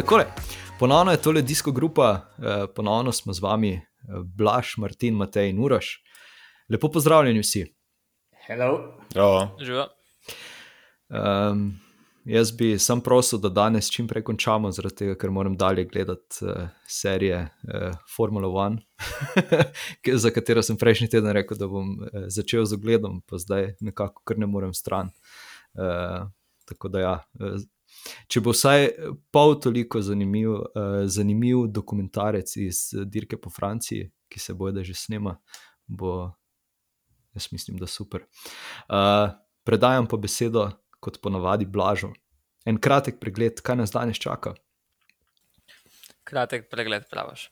Takole, ponovno je tole disko grupa, eh, ponovno smo z vami, eh, Blaž, Martin, Matej in Uraš. Lepo pozdravljeni vsi. Hello. Živijo. Um, jaz bi sam prosil, da danes čim prej končamo, zaradi tega, ker moram dalje gledati uh, serije uh, Formula One, ki- za katero sem prejšnji teden rekel, da bom uh, začel z ogledom, pa zdaj nekako kar ne morem stran. Uh, tako da ja. Uh, Če bo vsaj pol toliko zanimiv, uh, zanimiv dokumentarec iz eh, dirke po Franciji, ki se boje, da že snema, bo, jaz mislim, da super. Uh, predajam pa besedo, kot ponavadi, Blažu. En kratek pregled, kaj nas danes čaka. Kratek pregled, praviš.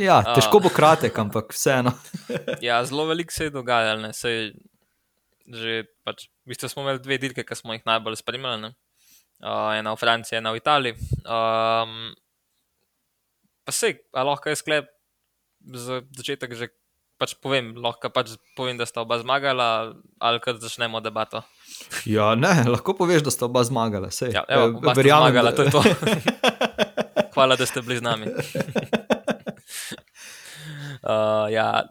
Ja, težko bo kratek, ampak vseeno. Ja, zelo veliko se je dogajalo, ne sej. Že pač, v bistvu smo imeli dve dirke, ki smo jih najbolj spremljali. ne. Uh, ena v Franciji, ena v Italiji. Um, pa sej, a lahko je sklep za začetek že pač povem, lahko pač povem, da sta oba zmagala, ali kar začnemo debato. Ja, ne, lahko poveš, da sta oba zmagala. Sej. Ja, evo, oba sta verjamem, zmagala, da- to je to. Hvala, da ste bili z nami. uh, ja,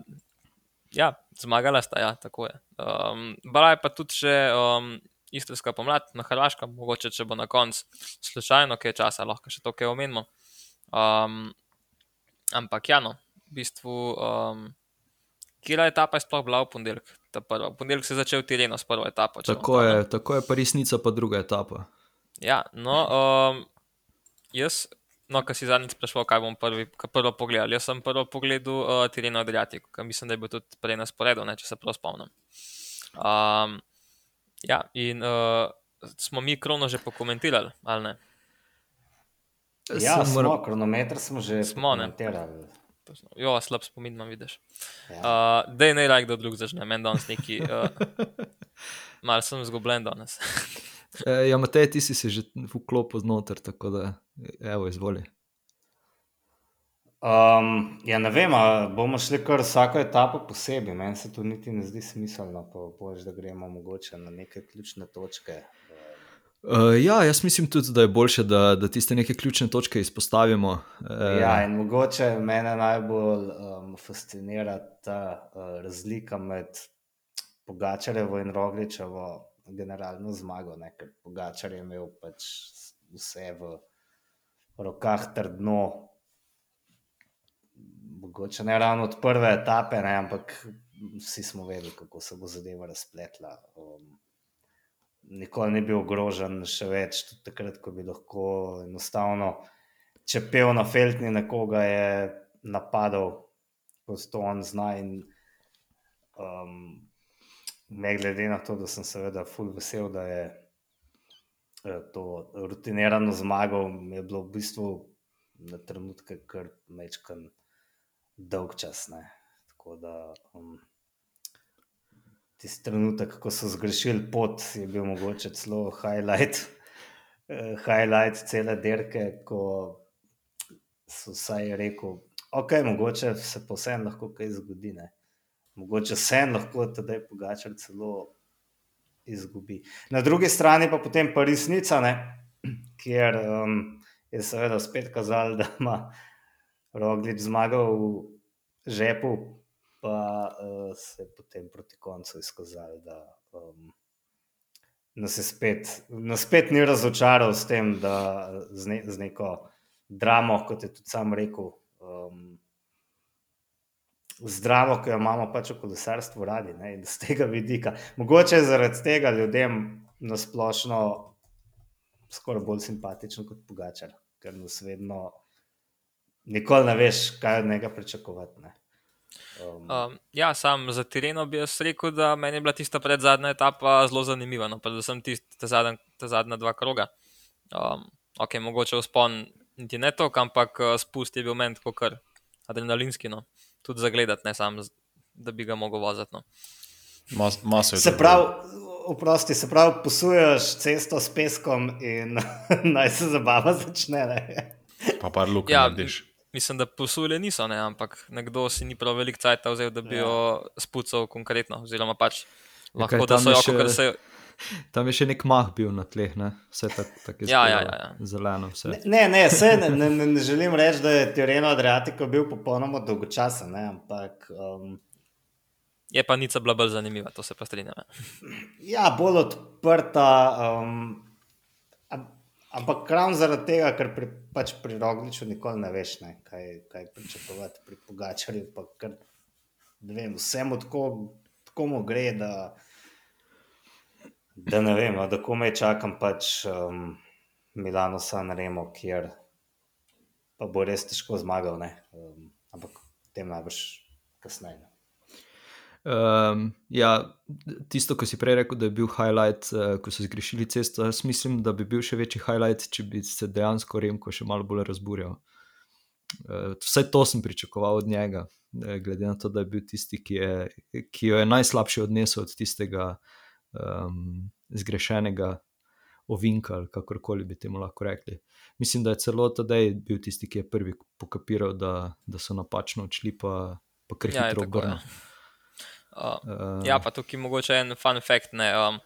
ja, zmagala sta, ja, tako je. Um, Bila je pa tudi še um, istrska pomlad na Hrvaškem, mogoče če bo na koncu slučajno kaj časa, lahko še to kaj omenimo. Um, ampak ja, no, v bistvu, um, kje etapa je sploh bila v ponedeljek? V ponedeljek se je začel Tireno s prvo etapo. Tako je, tako je pa resnica, pa druga etapa. Ja, no, um, jaz, no, kar si zadnjič sprašval, kaj bom prvi, kaj prvo pogledal. Jaz sem prvo pogledal uh, Tireno Adriatico, ki mislim, da je bil tudi prej na sporedu, ne, če se prav spomnim. Um, ja, in uh, smo mi krono že pokomentirali, ali ne? Ja, smo, moral- kronometer smo že Smo, ne. komentirali. Točno. Jo, slab spomin imam, vidiš. Ja. Uh, Dej ne raj, kdo drug začne, meni danes neki. Uh, Mal sem zgubljen danes. Eh, Ja, Matej, ti si se že vklopil znotraj, tako da, evo, izvoli. Um, ja, ne vem, bomo šli kar vsako etapo posebej. Meni se to niti ne zdi smiselno, pa boš, da gremo mogoče na neke ključne točke. Uh, ja, jaz mislim tudi, da je bolje, da, da tiste neke ključne točke izpostavimo. Uh, Ja, in mogoče mene najbolj um, fascinira ta uh, razlika med Pogačarjevo in Rogličevo generalno zmago. Ne? Ker Pogačar je imel pač vse v rokah trdno. Mogoče ne ravno od prve etape, ne? ampak vsi smo vedeli, kako se bo zadeva razpletla. Um, nikoli ni bil ogrožen, še več, tudi takrat, ko bi lahko enostavno če pel na feltni nekoga je napadal, kot to on zna. In, um, ne glede na to, da sem seveda full vesel, da je eh, to rutinirano zmagal, mi je bilo v bistvu na trenutke kar mečkan dolg čas. Ne. Tako da um, tisti trenutek, ko so zgrešili pot, je bil mogoče celo highlight. eh, Highlight cele dirke, ko so vsaj rekel, ok, mogoče se pa vseeno lahko kaj zgodi. Ne? Mogoče vseeno lahko tedaj pogačar celo izgubi. Na drugi strani pa potem pa resnica, ne? kjer um, je seveda spet kazal, da ima Roglič zmagal v žepu, pa uh, se je potem proti koncu izkazal, da um, nas je spet, nas spet ni razočaral s tem, da z, ne, z neko dramo, kot je tudi sam rekel, um, zdravo, ki jo imamo pač v kolesarstvu radi, ne, in z tega vidika. Mogoče je zaradi tega ljudem nasplošno skoraj bolj simpatičen kot Pogačar, ker nas vedno nikoli ne veš, kaj od njega pričakovati. Ne. Um, Um, ja, sam za Tireno bi jaz rekel, da meni je bila tista predzadnja etapa zelo zanimiva, no, predvsem tista ta zadnja, ta zadnja dva kroga. Um, ok, mogoče vzpon niti ne to, ampak uh, spust je bil meni tako kar adrenalinski, no. tudi za gledati, ne sam, da bi ga mogel voziti. No. Mas, maso je Se pravi, oprosti, se pravi, posuješ cesto s peskom in naj se zabava začne. Ne? Pa par luk Ja, narediš. Mislim, da posule niso, ne, ampak nekdo si ni prav veliko cajt vzel, da bi Ja. jo spucal konkretno. Oziroma pač Ja, lahko kaj da tam so je jo, kakor se. Tam je še nek mah bil na tleh, ne? vse tako tak Ja, ja, ja, ja. zeleno. Vse. Ne, ne, se, ne, ne, ne, ne želim reči, da je Tireno Adriatico bil popolnoma dolgočasen, ne, ampak um, Je pa nica bila bolj zanimiva, to se pa strinjam. ja. ja, bolj odprta. Um, ampak ravno zaradi tega, ker pri, pač pri Rogliču nikoli ne veš, ne, kaj, kaj pričakovati, pri Pogačarju pa kar, ne vem, vsemu tako, tako mu gre, da, da ne vem, no, da komaj čakam pač um, Milano San Remo, kjer pa bo res težko zmagal, ne, um, ampak tem najbrž kasneje. ne. Um, ja, tisto, ko si prej rekel, da je bil highlight, uh, ko so zgrešili cesto, jaz mislim, da bi bil še večji highlight, če bi se dejansko Remko še malo bolj razburjal. Uh, vse to sem pričakoval od njega, eh, glede na to, da je bil tisti, ki, je, ki jo je najslabše odnesel od tistega um, zgrešenega ovinka, ali kakorkoli bi temu lahko rekli. Mislim, da je celo tedaj bil tisti, ki je prvi pokapiral, da, da so napačno odšli, pa, pa kar Ja, hitro ja. obrnil. Uh, Ja, pa tukaj mogoče en fun fact. Ne, um,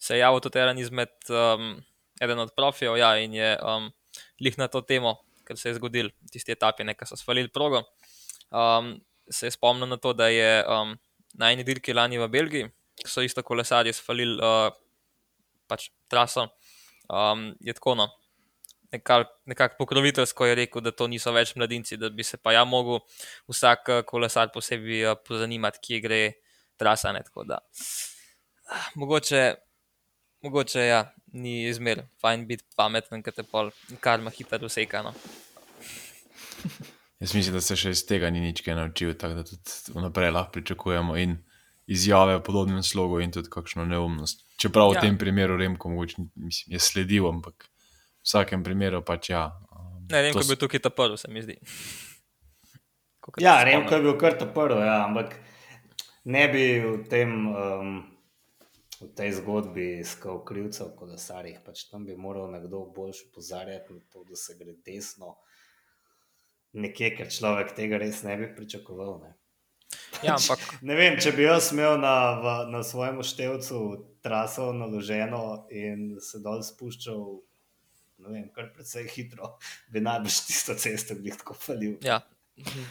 se je javil tudi eden izmed, um, eden od profijev, ja, in je um, lih na to temo, ker se je zgodil tisti etapi, nekaj so svalili progo. Um, se je spomnil na to, da je um, na eni dirki lani v Belgiji, ko so isto kolesarji svalili uh, pač traso, um, je tako no. Nekako nekak pokroviteljsko je rekel, da to niso več mladinci, da bi se pa ja mogel vsak eh, kolesar posebej eh, pozanimati, kje gre trasa. Ne, tako da, ah, mogoče, mogoče ja, ni izmer, fajn biti pameten, ker te pol karma hitro useka. No. Jaz mislim, da se še iz tega ni nič kaj naučil, tako da tudi vnaprej lahko pričakujemo in izjave v podobnem slogu, in tudi kakšno neumnost. Čeprav Ja. v tem primeru Remko mogoče mislim, je sledil, ampak v vsakem primeru pač ja. um, Ne vem, kako je tukaj ta prvi, se mi zdi. Kakor Ja, se Remko je spomnim. bil kar ta prvi, ja, ampak ne bi v, tem, um, v tej zgodbi iskal krivcev v kolesarjih. Pač tam bi moral nekdo boljš opozarjati na to, da se gre desno. Nekje, ker človek tega res ne bi pričakoval. Ne. Ja, ampak Ne vem, če bi jaz imel na, v, na svojem števcu traso naloženo in se dol spuščal, ne vem, kar precej hitro, bi najbrž tisto cesto glih tako falil. ja,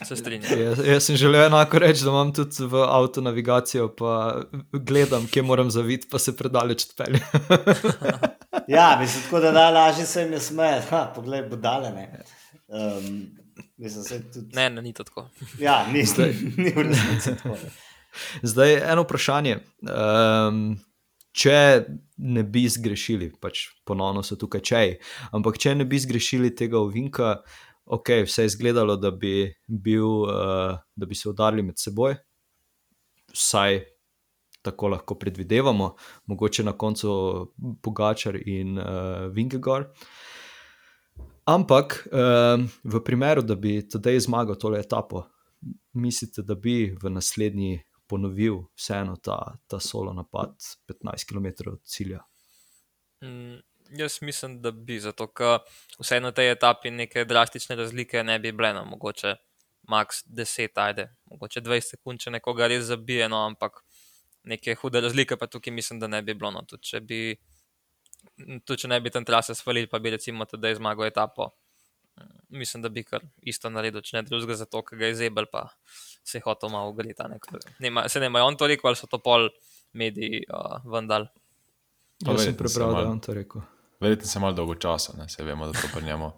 se strinjam. Jaz, jaz sem želel enako reči, da imam tudi v avtu navigacijo, pa gledam, kje moram zaviti, pa se predaleč odpelje. Ja, mislim, tako da najlažje se jim je smejati. Poglej, budale. Ne. Um, mislim, tudi. Ne, ne, ni to tako. Ja, ni, ni v resnici tako. ne. Zdaj eno vprašanje. Um, če ne bi zgrešili, pač ponovno so tukaj čeji, ampak če ne bi zgrešili tega ovinka, ok, vse je izgledalo, da bi, bil, uh, da bi se udarili med seboj, vsaj tako lahko predvidevamo, mogoče na koncu Pogačar in uh, Vingegor. Ampak um, v primeru, da bi tedaj zmagal tole etapo, mislite, da bi v naslednji ponovil vseeno ta, ta solo napad 15 km od cilja? Mm, jaz mislim, da bi, zato ker vse na tej etapi neke drastične razlike ne bi bile, no, mogoče max 10, ajde, mogoče 20 sekund, če nekoga res zabije, no, ampak neke hude razlike pa tukaj mislim, da ne bi bilo. No, tudi, če bi, tudi če ne bi tam trase svalili, pa bi recimo tedaj zmagal etapo. mm, Mislim, da bi kar isto naredil, če ne drugega, zato ker ga je zebel, pa se je hotel malo ugreti. ne, se ne, on to rekel, ali so to pol mediji uh, vendar. Pa Jaz sem prebral, da je on to rekel. Verjetno se malo dolgo časa, ne se vemo, da to pri njemu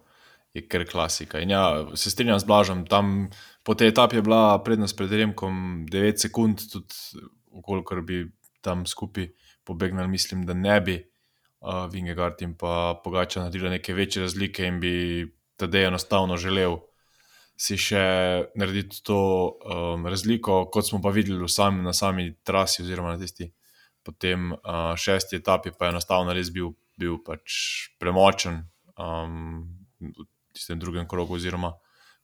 je kar klasika. In ja, se strinjam z Blažom, tam po tej etapi je bila prednost pred Remkom 9 sekund, tudi ukolikor bi tam skupaj pobegnili, mislim, da ne bi uh, Vingegard in pa Pogača naredila neke večje razlike in bi tedaj enostavno želel si še narediti to um, razliko, kot smo pa videli sami, na sami trasi oziroma na tisti potem uh, šesti etapi pa je enostavno res bil, bil pač premočen um, v tistem drugem krogu, oziroma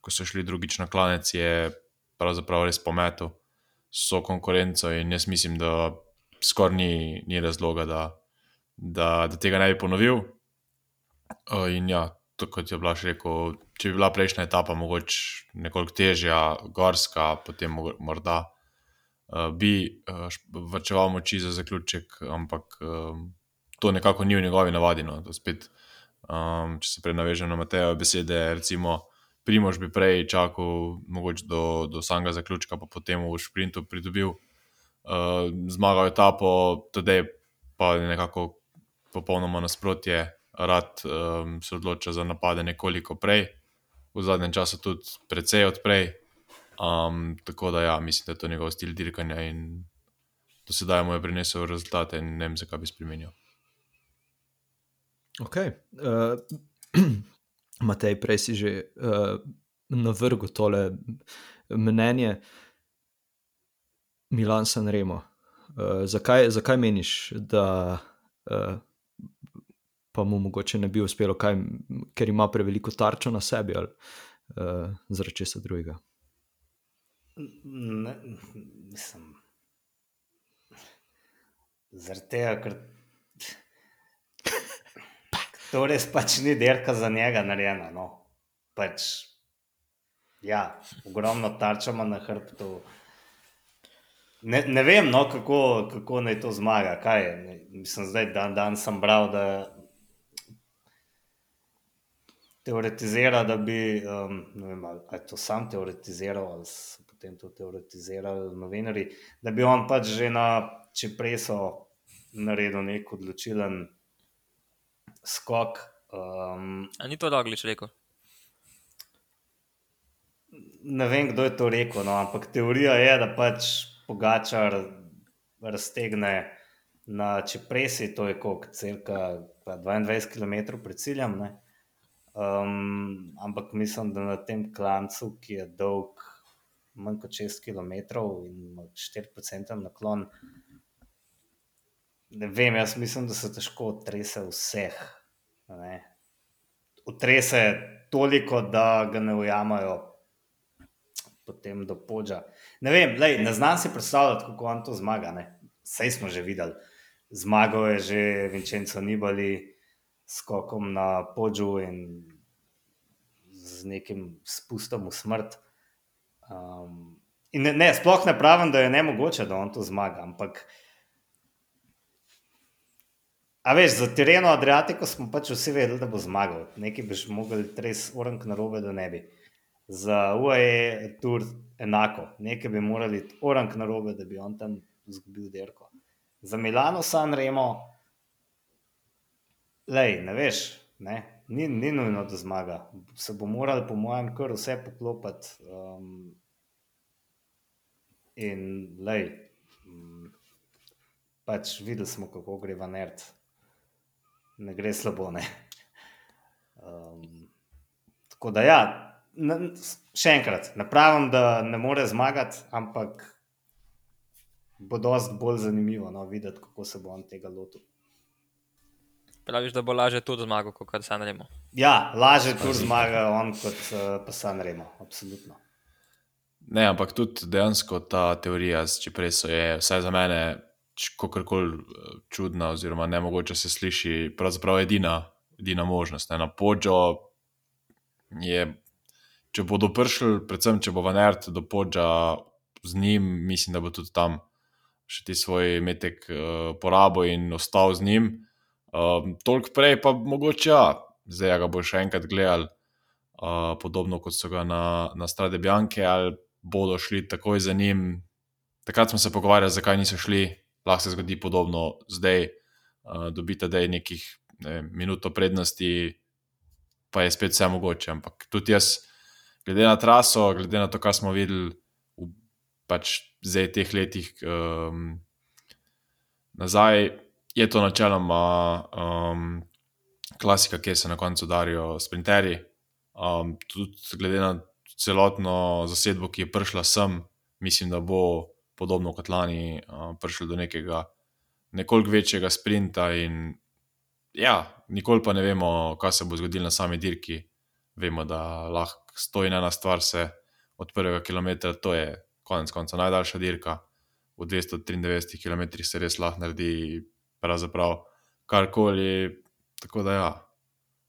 ko so šli drugič na klanec, je pravzaprav res pometel so konkurenco in jaz mislim, da skoraj ni, ni razloga, da, da, da tega ne bi ponovil. Uh, in ja, kot je Blaž rekel, če bi bila prejšnja etapa mogoče nekoliko težja, gorska, potem morda uh, bi uh, vrčeval moči za zaključek, ampak um, to nekako ni v njegovi navadi. No. Spet, um, če se prej navežem na Matejo besede, recimo. Primož bi prej čakal, do, do samega zaključka, pa potem v sprintu pridobil uh, zmagal etapo, tudi pa je nekako popolnoma nasprotje. Rad um, se odloča za napade nekoliko prej, v zadnjem času tudi precej odprej. Um, tako da, ja, mislim, da je to njegov stil dirkanja in do sedaj mu je prinesel rezultate, in ne vem, zakaj bi spremenil. Ok. Uh, Matej, prej si že uh, navrgel tole mnenje. Milan Sanremo. Uh, zakaj, zakaj meniš, da uh, pa mu mogoče ne bi uspelo, kaj, ker ima preveliko tarčo na sebi ali uh, zaradi česa drugega? Ne, mislim. Zaradi tega, ker to res pač ni derka za njega narejena. No. Pač, ja, ogromno tarčama na hrbtu. Ne, ne vem, no, kako, kako naj to zmaga. Kaj, mislim, zdaj dan, dan sem bral, da teoretizira, da bi, um, ne vem, ali je to sam teoretiziral, ali so potem to teoretizirali novinari, da bi on pač že na Čepreso naredil nek odločilen skok. Um, A ni to Doglič rekel? Ne vem, kdo je to rekel, no, ampak teorija je, da pač pogačar raztegne na Čepresi, to je kot cirka 22 km pred ciljem. Ne. Um, ampak mislim, da na tem klancu, ki je dolg manj kot 6 km in ima 4% naklon, ne vem, jaz mislim, da se težko otrese vseh. Otrese toliko, da ga ne ujamajo potem do podža. Ne vem, lej, ne znam si predstavljati, kako on to zmaga. Vse smo že videli. Zmagal je že Vincenzo Nibali skokom na podžu in z nekim spustom v smrt. Um, in ne, ne, sploh ne pravim, da je ne mogoče, da on to zmaga. Ampak, a veš, za tereno Adriatiko smo pač vsi vedeli, da bo zmagal. Nekaj bi že mogli res orang na robe, da ne bi. Za UAE tur enako, nekaj bi morali orang na robe, da bi on tam izgubil derko. Za Milano, San Remo, lej, ne veš, ne, ni, ni nujno, da zmaga. Se bo moral, po mojem, kar vse poklopiti. Um, in lej, um, pač videli smo, kako gre v nerd. Ne gre slabo, ne. Um, tako da, ja, ne, še enkrat, ne pravim, da ne more zmagati, ampak bo dosti bolj zanimivo no, videti, kako se bo on tega lotil. Praviš, da bo lažje tudi zmagal, kot kar San Remo. Ja, lažje tudi zmaga on kot uh, pa San Remo, absolutno. Ne, ampak tudi dejansko ta teorija, če prej so je, vsaj za mene, kako koli čudna, oziroma ne mogoče se sliši, pravzaprav edina, edina možnost. Ne. Na podžo je, če bodo prišli, predvsem če bo Vanert do podža z njim, mislim, da bo tudi tam še ti svoj metek uh, porabo in ostal z njim. Um, Toliko prej, pa mogoče, ja, zdaj ga bo še enkrat gledal, uh, podobno kot so ga na, na Strade Bianke, ali bodo šli takoj za njim. Takrat smo se pogovarjali, zakaj niso šli, lahko se zgodi podobno zdaj, uh, dobite da je nekih ne, minuto prednosti, pa je spet vse mogoče. Ampak tudi jaz, glede na traso, glede na to, kar smo videli v pač zdaj teh letih um, nazaj je to načeloma um, klasika, ki se na koncu darijo sprinterji. Um, tudi glede na celotno zasedbo, ki je prišla sem, mislim, da bo podobno kot lani uh, prišlo do nekega nekoliko večjega sprinta. In, ja, nikoli pa ne vemo, kaj se bo zgodilo na sami dirki. Vemo, da lahko stoji ena stvar, se od prvega kilometra, to je konec konca najdaljša dirka. V 293 km se res lahko naredi pravzaprav karkoli. Tako da, ja.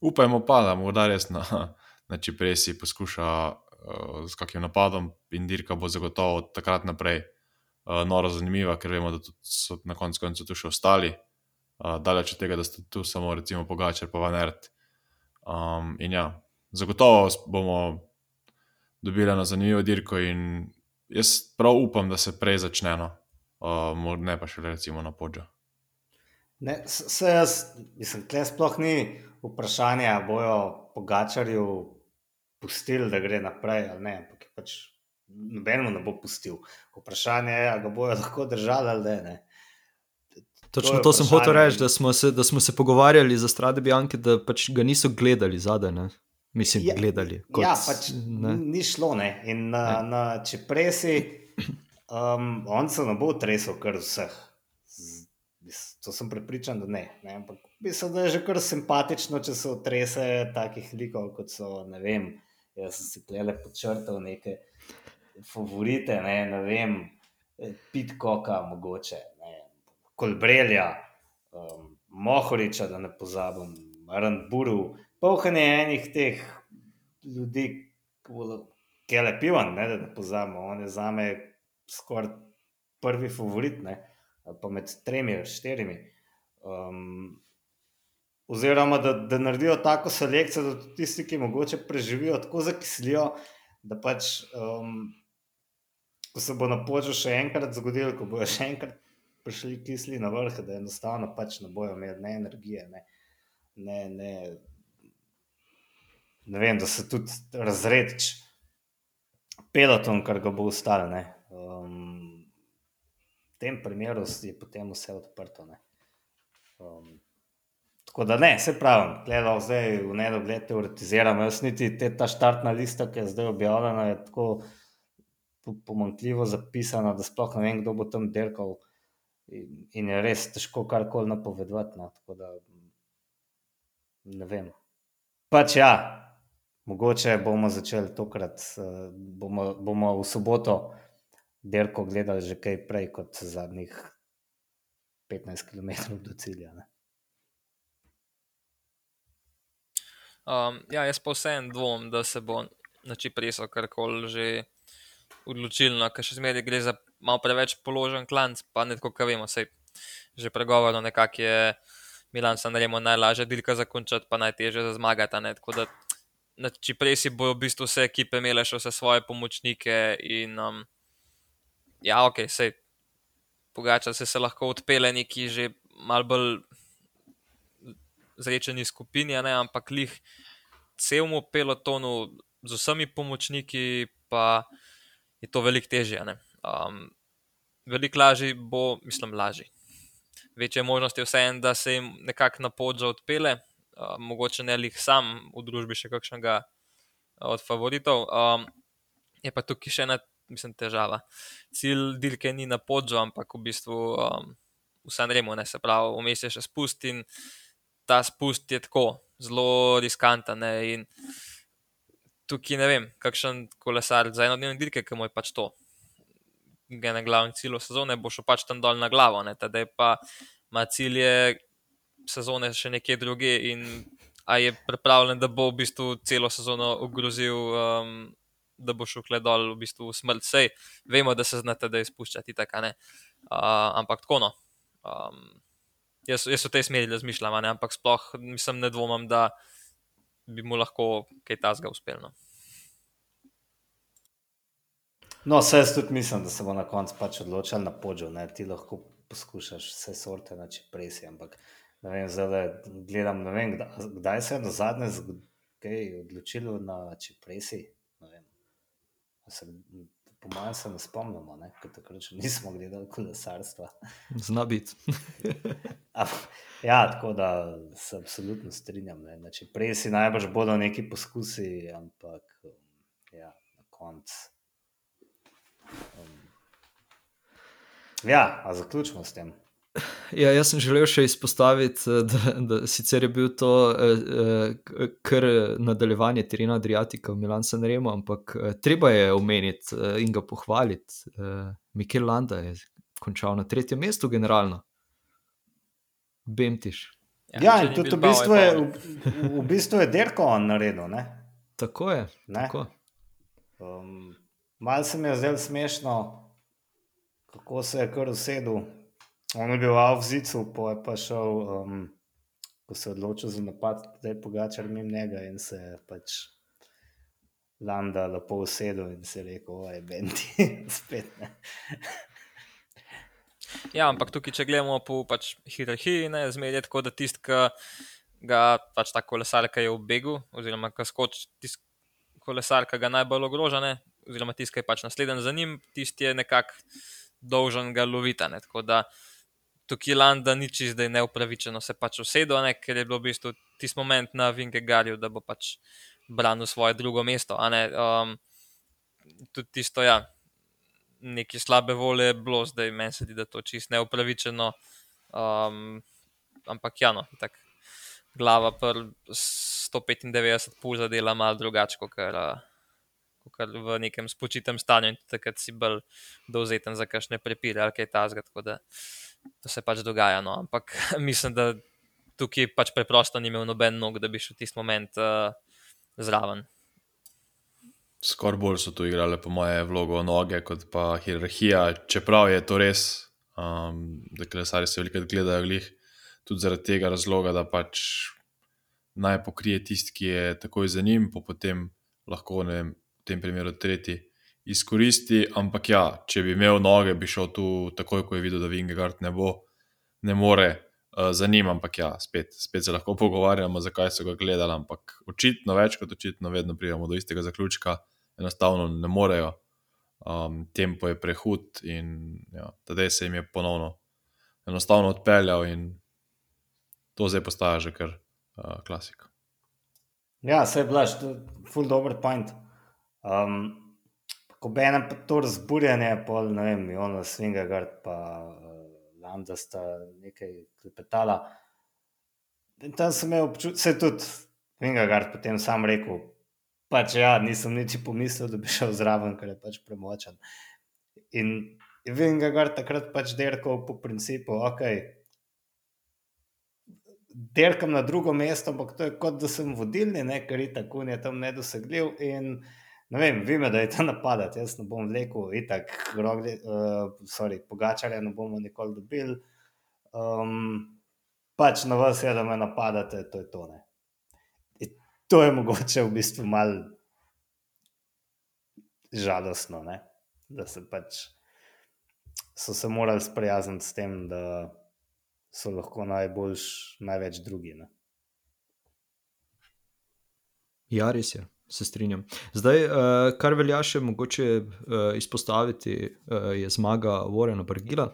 upajmo pa, da morda res na, na Čipresi poskuša uh, s kakim napadom in dirka bo zagotovo od takrat naprej uh, noro zanimiva, ker vemo, da so na koncu koncev tu še ostali. Uh, daleč od tega, da sta tu samo recimo Pogačer pa Vanert. Um, in ja, zagotovo bomo dobili na zanimivo dirko in jaz prav upam, da se prej začne, uh, ne pa še recimo na podžu. Ne, se jaz, mislim, tle sploh ni vprašanje, ali bojo Pogačarju pustili, da gre naprej ali ne, ampak je pač nobeno ne bo pustil. Vprašanje je, ali ga bojo lahko držali ali ne. Točno to, to sem hotel reči, da smo se, da smo se pogovarjali za strade Bianke, da pač ga niso gledali zadaj. Ne? Mislim, ja, gledali. Kot, ja, pač ne? ni šlo. Ne? In na, ja. na Čepresi, um, on se ne bo tresel kar vseh. To sem prepričan, da ne. ne? Ampak mislim, da je že kar simpatično, če so trese takih likov, kot so, ne vem, jaz sem si klele počrtal neke favorite, ne, ne vem, Pitkoka, mogoče, Kolbrelja, um, Mohoriča, da ne pozabim, Randburu, pohanje enih teh ljudi, ki je lepivan, ne, da ne pozabim, on je za me skoraj prvi favorit, ne, pa med tremi ali štirimi. Um, oziroma, da, da naredijo tako selekcijo, da tisti, ki mogoče preživijo, tako zakislijo, da pač um, ko se bo na poču še enkrat zgodilo, ko bojo še enkrat prišli kisli na vrh, da enostavno pač ne bojo imeli ne energije. Ne, ne, ne, ne vem, da se tudi razredič peloton, kar ga bo ustalo. Um, v tem primeru je potem vse odprto. Um, tako da ne, se pravim, gledal zdaj v nedogled teoretiziramo. Jaz niti te, ta štartna lista, ki je zdaj objavljena, je tako pomankljivo zapisano, da sploh ne vem, kdo bo tam dirkal. In, in je res težko karkoli napovedati. No. Tako da ne vem. Pač ja, mogoče bomo začeli tokrat, uh, bomo, bomo v soboto dirko gledali že kaj prej kot zadnjih 15 km do cilja. Ne. Um, ja, jaz pa vseeno dvomim, da se bo na čipreso karkoli že odločilno, ker še zmeraj gre za malo preveč položen klanc, pa ne tako, kot vemo, se že pregovorno nekako je Milan Sanremo najlažje dilka zakončati, pa najtežje za zmagati. Ne? Če prej si bojo v bistvu vse ekipe imele še vse svoje pomočnike in um, ja, ok, se pogača se, se lahko odpele neki že mal bolj zrečeni skupini, ne? ampak lih celmu pelotonu z vsemi pomočniki pa je to veliko težje. Um, veliko lažje bo, mislim, lažje. Večje možnosti je vseeno, da se jim nekako na podžo odpele, uh, mogoče ne lih sam v družbi še kakšnega od favoritov. Um, je pa tukaj še ena, mislim, težava. Cilj dirke ni na podžo, ampak v bistvu um, vse remo, ne se pravi, vmes je še spust in ta spust je tako zelo riskanten tukaj ne vem, kakšen kolesar za eno dnevno dirke, ki mu je pač to. Gre na glavni cilj sezone, bo šel pač tam dol na glavo, tedaj pa ima cilje sezone še nekje druge in a je pripravljen, da bo v bistvu celo sezono ogrozil, um, da bo šel kle dol v bistvu v smrt. Sej vemo, da se znate, da je spuščati tako, ne. Uh, ampak tako no. Um, jaz, jaz v tej smeri razmišljam, ampak sploh nisem ne dvomim, da bi mu lahko kaj tasga uspelo. No. No, vse jaz tudi mislim, da se bo na koncu pač odločil na podžu. Ti lahko poskušaš vse sorte na čipresi, ampak ne vem, zdaj gledam, ne vem, kdaj, kdaj se je do zadnje odločilo na čipresi. Po mojem se ne spomnimo, ker takrat še nismo gledali kolesarstva. Zna biti. ja, tako da se absolutno strinjam. Znači, prej si najbrž bodo neki poskusi, ampak ja, na koncu. Um, ja, a zaključimo s tem. Ja, jaz sem želel še izpostaviti, eh, da, da sicer je bil to eh, eh, kar nadaljevanje Tirina Adriatika v Milan San Remo, ampak eh, treba je omeniti eh, in ga pohvaliti. Eh, Mikel Landa je končal na tretjem mestu, generalno. Bemtiš. Ja, ja in tudi v bistvu, je, v, v bistvu je Derko on naredil. Ne? Tako je. Tako. Um, Malce se mi je zdelo smešno kako se je kar usedel. On je bil v Avzicu, pa je pa šel, um, ko se je odločil za napad, da je pogačar mimo njega in se je pač Landa lepo usedel in si rekel, oj, Benti, spet ne. Ja, ampak tukaj, če gledamo po pač, hierarhiji, ne, zmeraj je tako, da tisti, ki ga pač ta kolesar, ki je v begu, oziroma ki skoči tisti kolesar, ki ga najbolj ogroža, ne, oziroma tisti, ki je pač naslednji za njim, tisti je nekako dolžen ga loviti. Tako da tukaj Landa ni čist, da je neupravičeno se pač usedel, ker je bilo v bistvu tisti moment na Vingegarju, da bo pač branil svoje drugo mesto. Um, tudi tisto, ja, neke slabe volje je bilo, zdaj meni se zdi, da je to čist neupravičeno. Um, ampak ja, no, tako glava pri 195 pulza dela malo drugače, kot uh, kot v nekem spočitem stanju in takrat si bolj dovzeten za kakšne prepire ali kaj tasga. Tako da to se pač dogaja. No. Ampak mislim, da tukaj pač preprosto ni imel noben nog, da bi šel tisti moment uh, zraven. Skoraj bolj so tu igrale, po moje, vlogo noge kot pa hierarhija, čeprav je to res, um, da kolesari se veliko gledajo glih, tudi zaradi tega razloga, da pač naj pokrije tisti, ki je takoj za njim, pa potem lahko, ne vem, v tem primeru tretji izkoristi. Ampak ja, če bi imel noge, bi šel tu takoj, ko je videl, da Vingegard ne bo, ne more. uh, Za njim, ampak ja, spet, spet se lahko pogovarjamo, zakaj so ga gledali. Ampak očitno, več kot očitno, vedno pridemo do istega zaključka, enostavno ne morejo. Um, tempo je prehud in ja, tedaj se jim je ponovno enostavno odpeljal, in to zdaj postaja že kar uh, klasika. Ja, se je blaž, to je ful dobr point. Um, ko bi enem to razburjanje, pol ne vem, Jonas Svingagard pa uh, Landa sta nekaj klepetala. In tam sem imel občutek, se je tudi Svingagard potem sam rekel, pač ja, nisem nič pomislil, da bi šel zraven, ker je pač premočen. In Vingagard takrat pač derkal po principu, ok, derkam na drugo mesto, ampak to je kot da sem vodilni, ne, ker je tako je tam nedosegljiv. In ne vem, vi me, da je to napadati, jaz ne bom vlekel, itak, grogli, uh, sorry, pogačarja ne bomo nikoli dobili. Um, pač na vas je, da me napadate, to je to. Ne. In to je mogoče v bistvu mal žalostno, ne? da se pač so se morali sprijazniti s tem, da so lahko najboljš, največ drugi. Ne? Ja, res je, se strinjam. Zdaj, uh, kar velja še mogoče uh, izpostaviti, uh, je zmaga Warrena Brgila,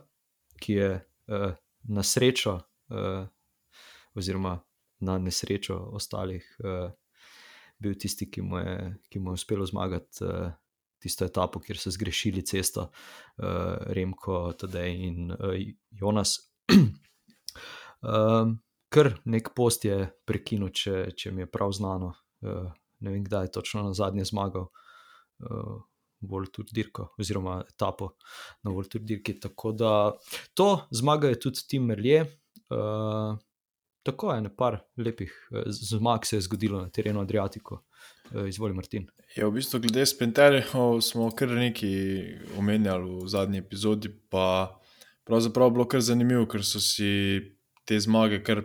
ki je uh, na srečo, uh, oziroma na nesrečo ostalih, uh, bil tisti, ki mu je, ki mu je uspelo zmagati. Uh, Tisto etapo, kjer so zgrešili cesto, uh, Remko, Tadej in uh, Jonas. um, kar nek post je prekinil, če, če mi je prav znano. Ne vem, kdaj je točno na zadnje zmagal, uh, bolj tudi dirko, oziroma etapo na bolj tudi dirki. Tako da to zmaga je tudi Tim Merlje. Uh, tako je, nekaj lepih zmag se je zgodilo na terenu Adriatiku. Uh, izvoli, Martin. Ja, v bistvu, glede sprinterjev, smo kar nekaj omenjali v zadnji epizodi. Pravzaprav bilo kar zanimivo, ker so si te zmage kar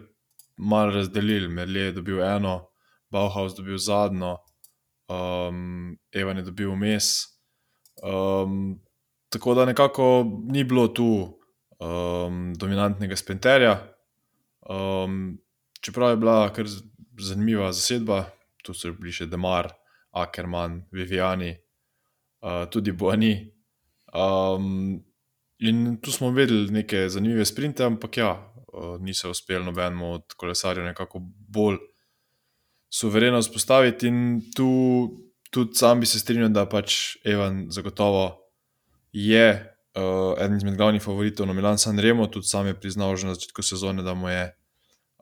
malo razdelili. Merlje je dobil eno, Bauhaus dobil zadnjo, um, Evan je dobil vmes. Um, tako da nekako ni bilo tu um, dominantnega sprinterja. Um, čeprav je bila kar zanimiva zasedba, tu so bili še Demar, Ackerman, Viviani, uh, tudi Bojani. Um, in tu smo videli neke zanimive sprinte, ampak ja, uh, niso uspeli nobenemu od kolesarjev nekako bolj suvereno vzpostaviti. In tu tudi sam bi se strinjal, da pač Evan zagotovo je uh, eden izmed glavnih favoritov na Milan San Remo, tudi sam je priznal že na začetku sezone, da mu je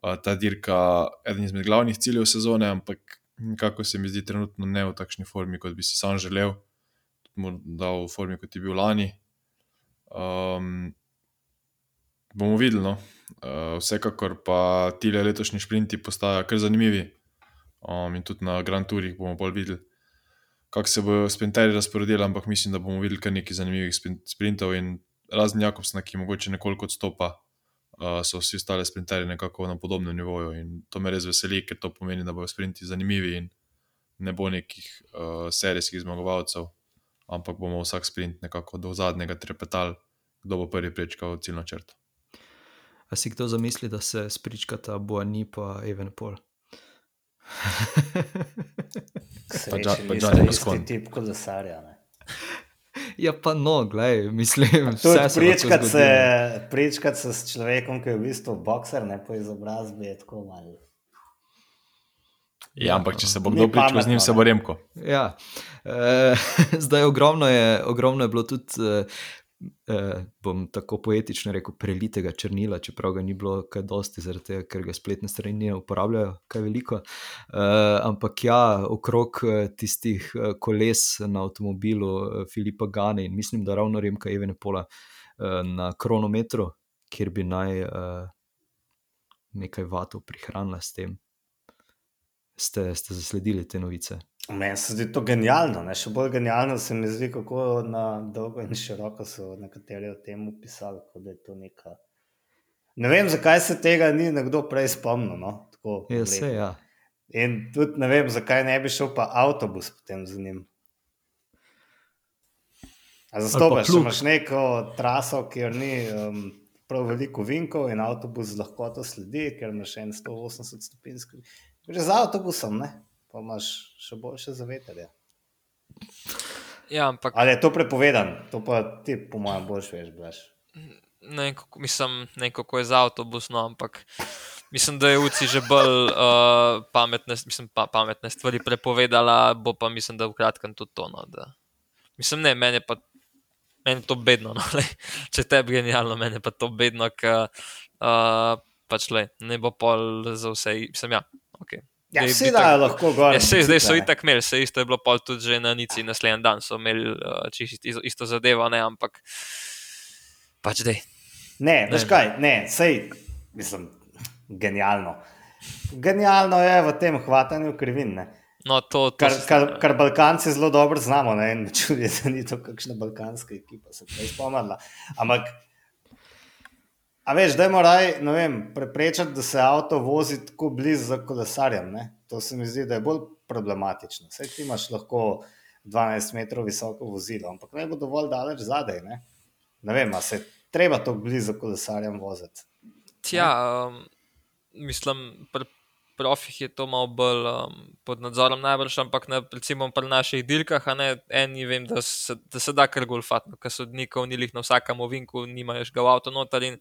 uh, ta dirka eden izmed glavnih ciljev sezone, ampak nekako se mi zdi trenutno ne v takšni formi, kot bi si sam želel, da v formi, kot je bil lani. Um, bomo videli. No? Uh, vsekakor pa ti letošnji sprinti postajajo kar zanimivi. Um, in tudi na Grand Tourih bomo bolj videli, kako se bodo sprinterji razporedili, ampak mislim, da bomo videli kar nekaj zanimivih sprintov in razen Jakobsna, ki mogoče nekoliko odstopa, uh, so vsi ostali sprinterji nekako na podobnem nivoju. In to me res veseli, ker to pomeni, da bodo sprinti zanimivi in ne bo nekih uh, serijskih zmagovalcev, ampak bomo vsak sprint nekako do zadnjega trepetali, kdo bo prvi prečkal ciljno črto. A si kdo zamisli, da se spričkata Boani pa Evenpol? Srečen pa je Gianni isti tip kolesarja. ne. ja, pa no, gledaj, mislim, vse se lahko prečkat zgodi, se, prečkat se s človekom, ki je v bistvu bokser, ne po izobrazbi, je tako malo. Ja, ampak če se bo kdo pričal z njim, se bo remko. Ja, e, zdaj ogromno je, ogromno je bilo tudi, e, e, bom tako poetično rekel, prelitega črnila, čeprav ga ni bilo kaj dosti, tega, ker ga spletne strani ne uporabljajo kaj veliko. E, ampak ja, okrog e, tistih e, koles na avtomobilu e, Filipa Gane in mislim, da ravno Remka Evenepola e, na kronometru, kjer bi naj e, nekaj vatov prihranila s tem. Ste, ste zasledili te novice? Meni se zdi to genialno. Ne? Še bolj genialno se mi zdi, kako na dolgo in široko so nekateri o tem pisali. je to neka- Ne vem, zakaj se tega ni nekdo prej spomnil. No? Tako, Ja, bom se ja. In tudi ne vem, zakaj ne bi šel pa avtobus potem z njim. Zastopaš, če imaš neko traso, kjer ni um, prav veliko vinkov in avtobus z lahkoto sledi, ker imaš en 180 stopinjski. Že z avtobusom, ne? Pa imaš še boljše zavetrje. Ja, ampak Ali je to prepovedano? To pa ti, po mojem, boljš veš, blaš. ne kako, mislim, ne kako je z avtobusom, ampak mislim, da je UCI že bolj uh, pametne, mislim, pa, pametne stvari prepovedala, bo pa mislim, da v kratkem tudi to. No, da, mislim, ne, meni je pa meni je to bedno. No, lej. Če tebi genialno, meni je pa to bedno, ker uh, pač le, ne bo pol za vse. Mislim, ja, okay. Ja, vsi bi dajo tak- lahko gor. Ja, sej, zdaj so ne. itak imeli, se isto je bilo pol tudi že na Nici, naslednji dan so imeli uh, isto, isto zadevo, ne, ampak pač dej. Ne, veš Ne. kaj, ne, sej, mislim, genialno. Genialno je v tem hvatanju krivin. Ne? No, to, to Kar, se kar, kar Balkanci zelo dobro znamo, ne? in me čudi, da ni to kakšna balkanska ekipa, se prej spomnila. Ampak, a veš, da moraj, vem, preprečiti, da se avto vozi tako blizu za kolesarjem. Ne? To se mi zdi, da je bolj problematično. Saj ti imaš lahko 12 metrov visoko vozilo, ampak ne bo dovolj daleč zadaj. Ne, ne vem, a se treba tako blizu kolesarjem voziti. Tja, um, mislim, pri profih je to malo bolj um, pod nadzorom najbrž, ampak na, recimo pri naših dirkah, a ne eni vem, da se, da se da kar golfati, no, ker sodnikov ni lih na vsakem ovinku, nimaš ga v avto noter in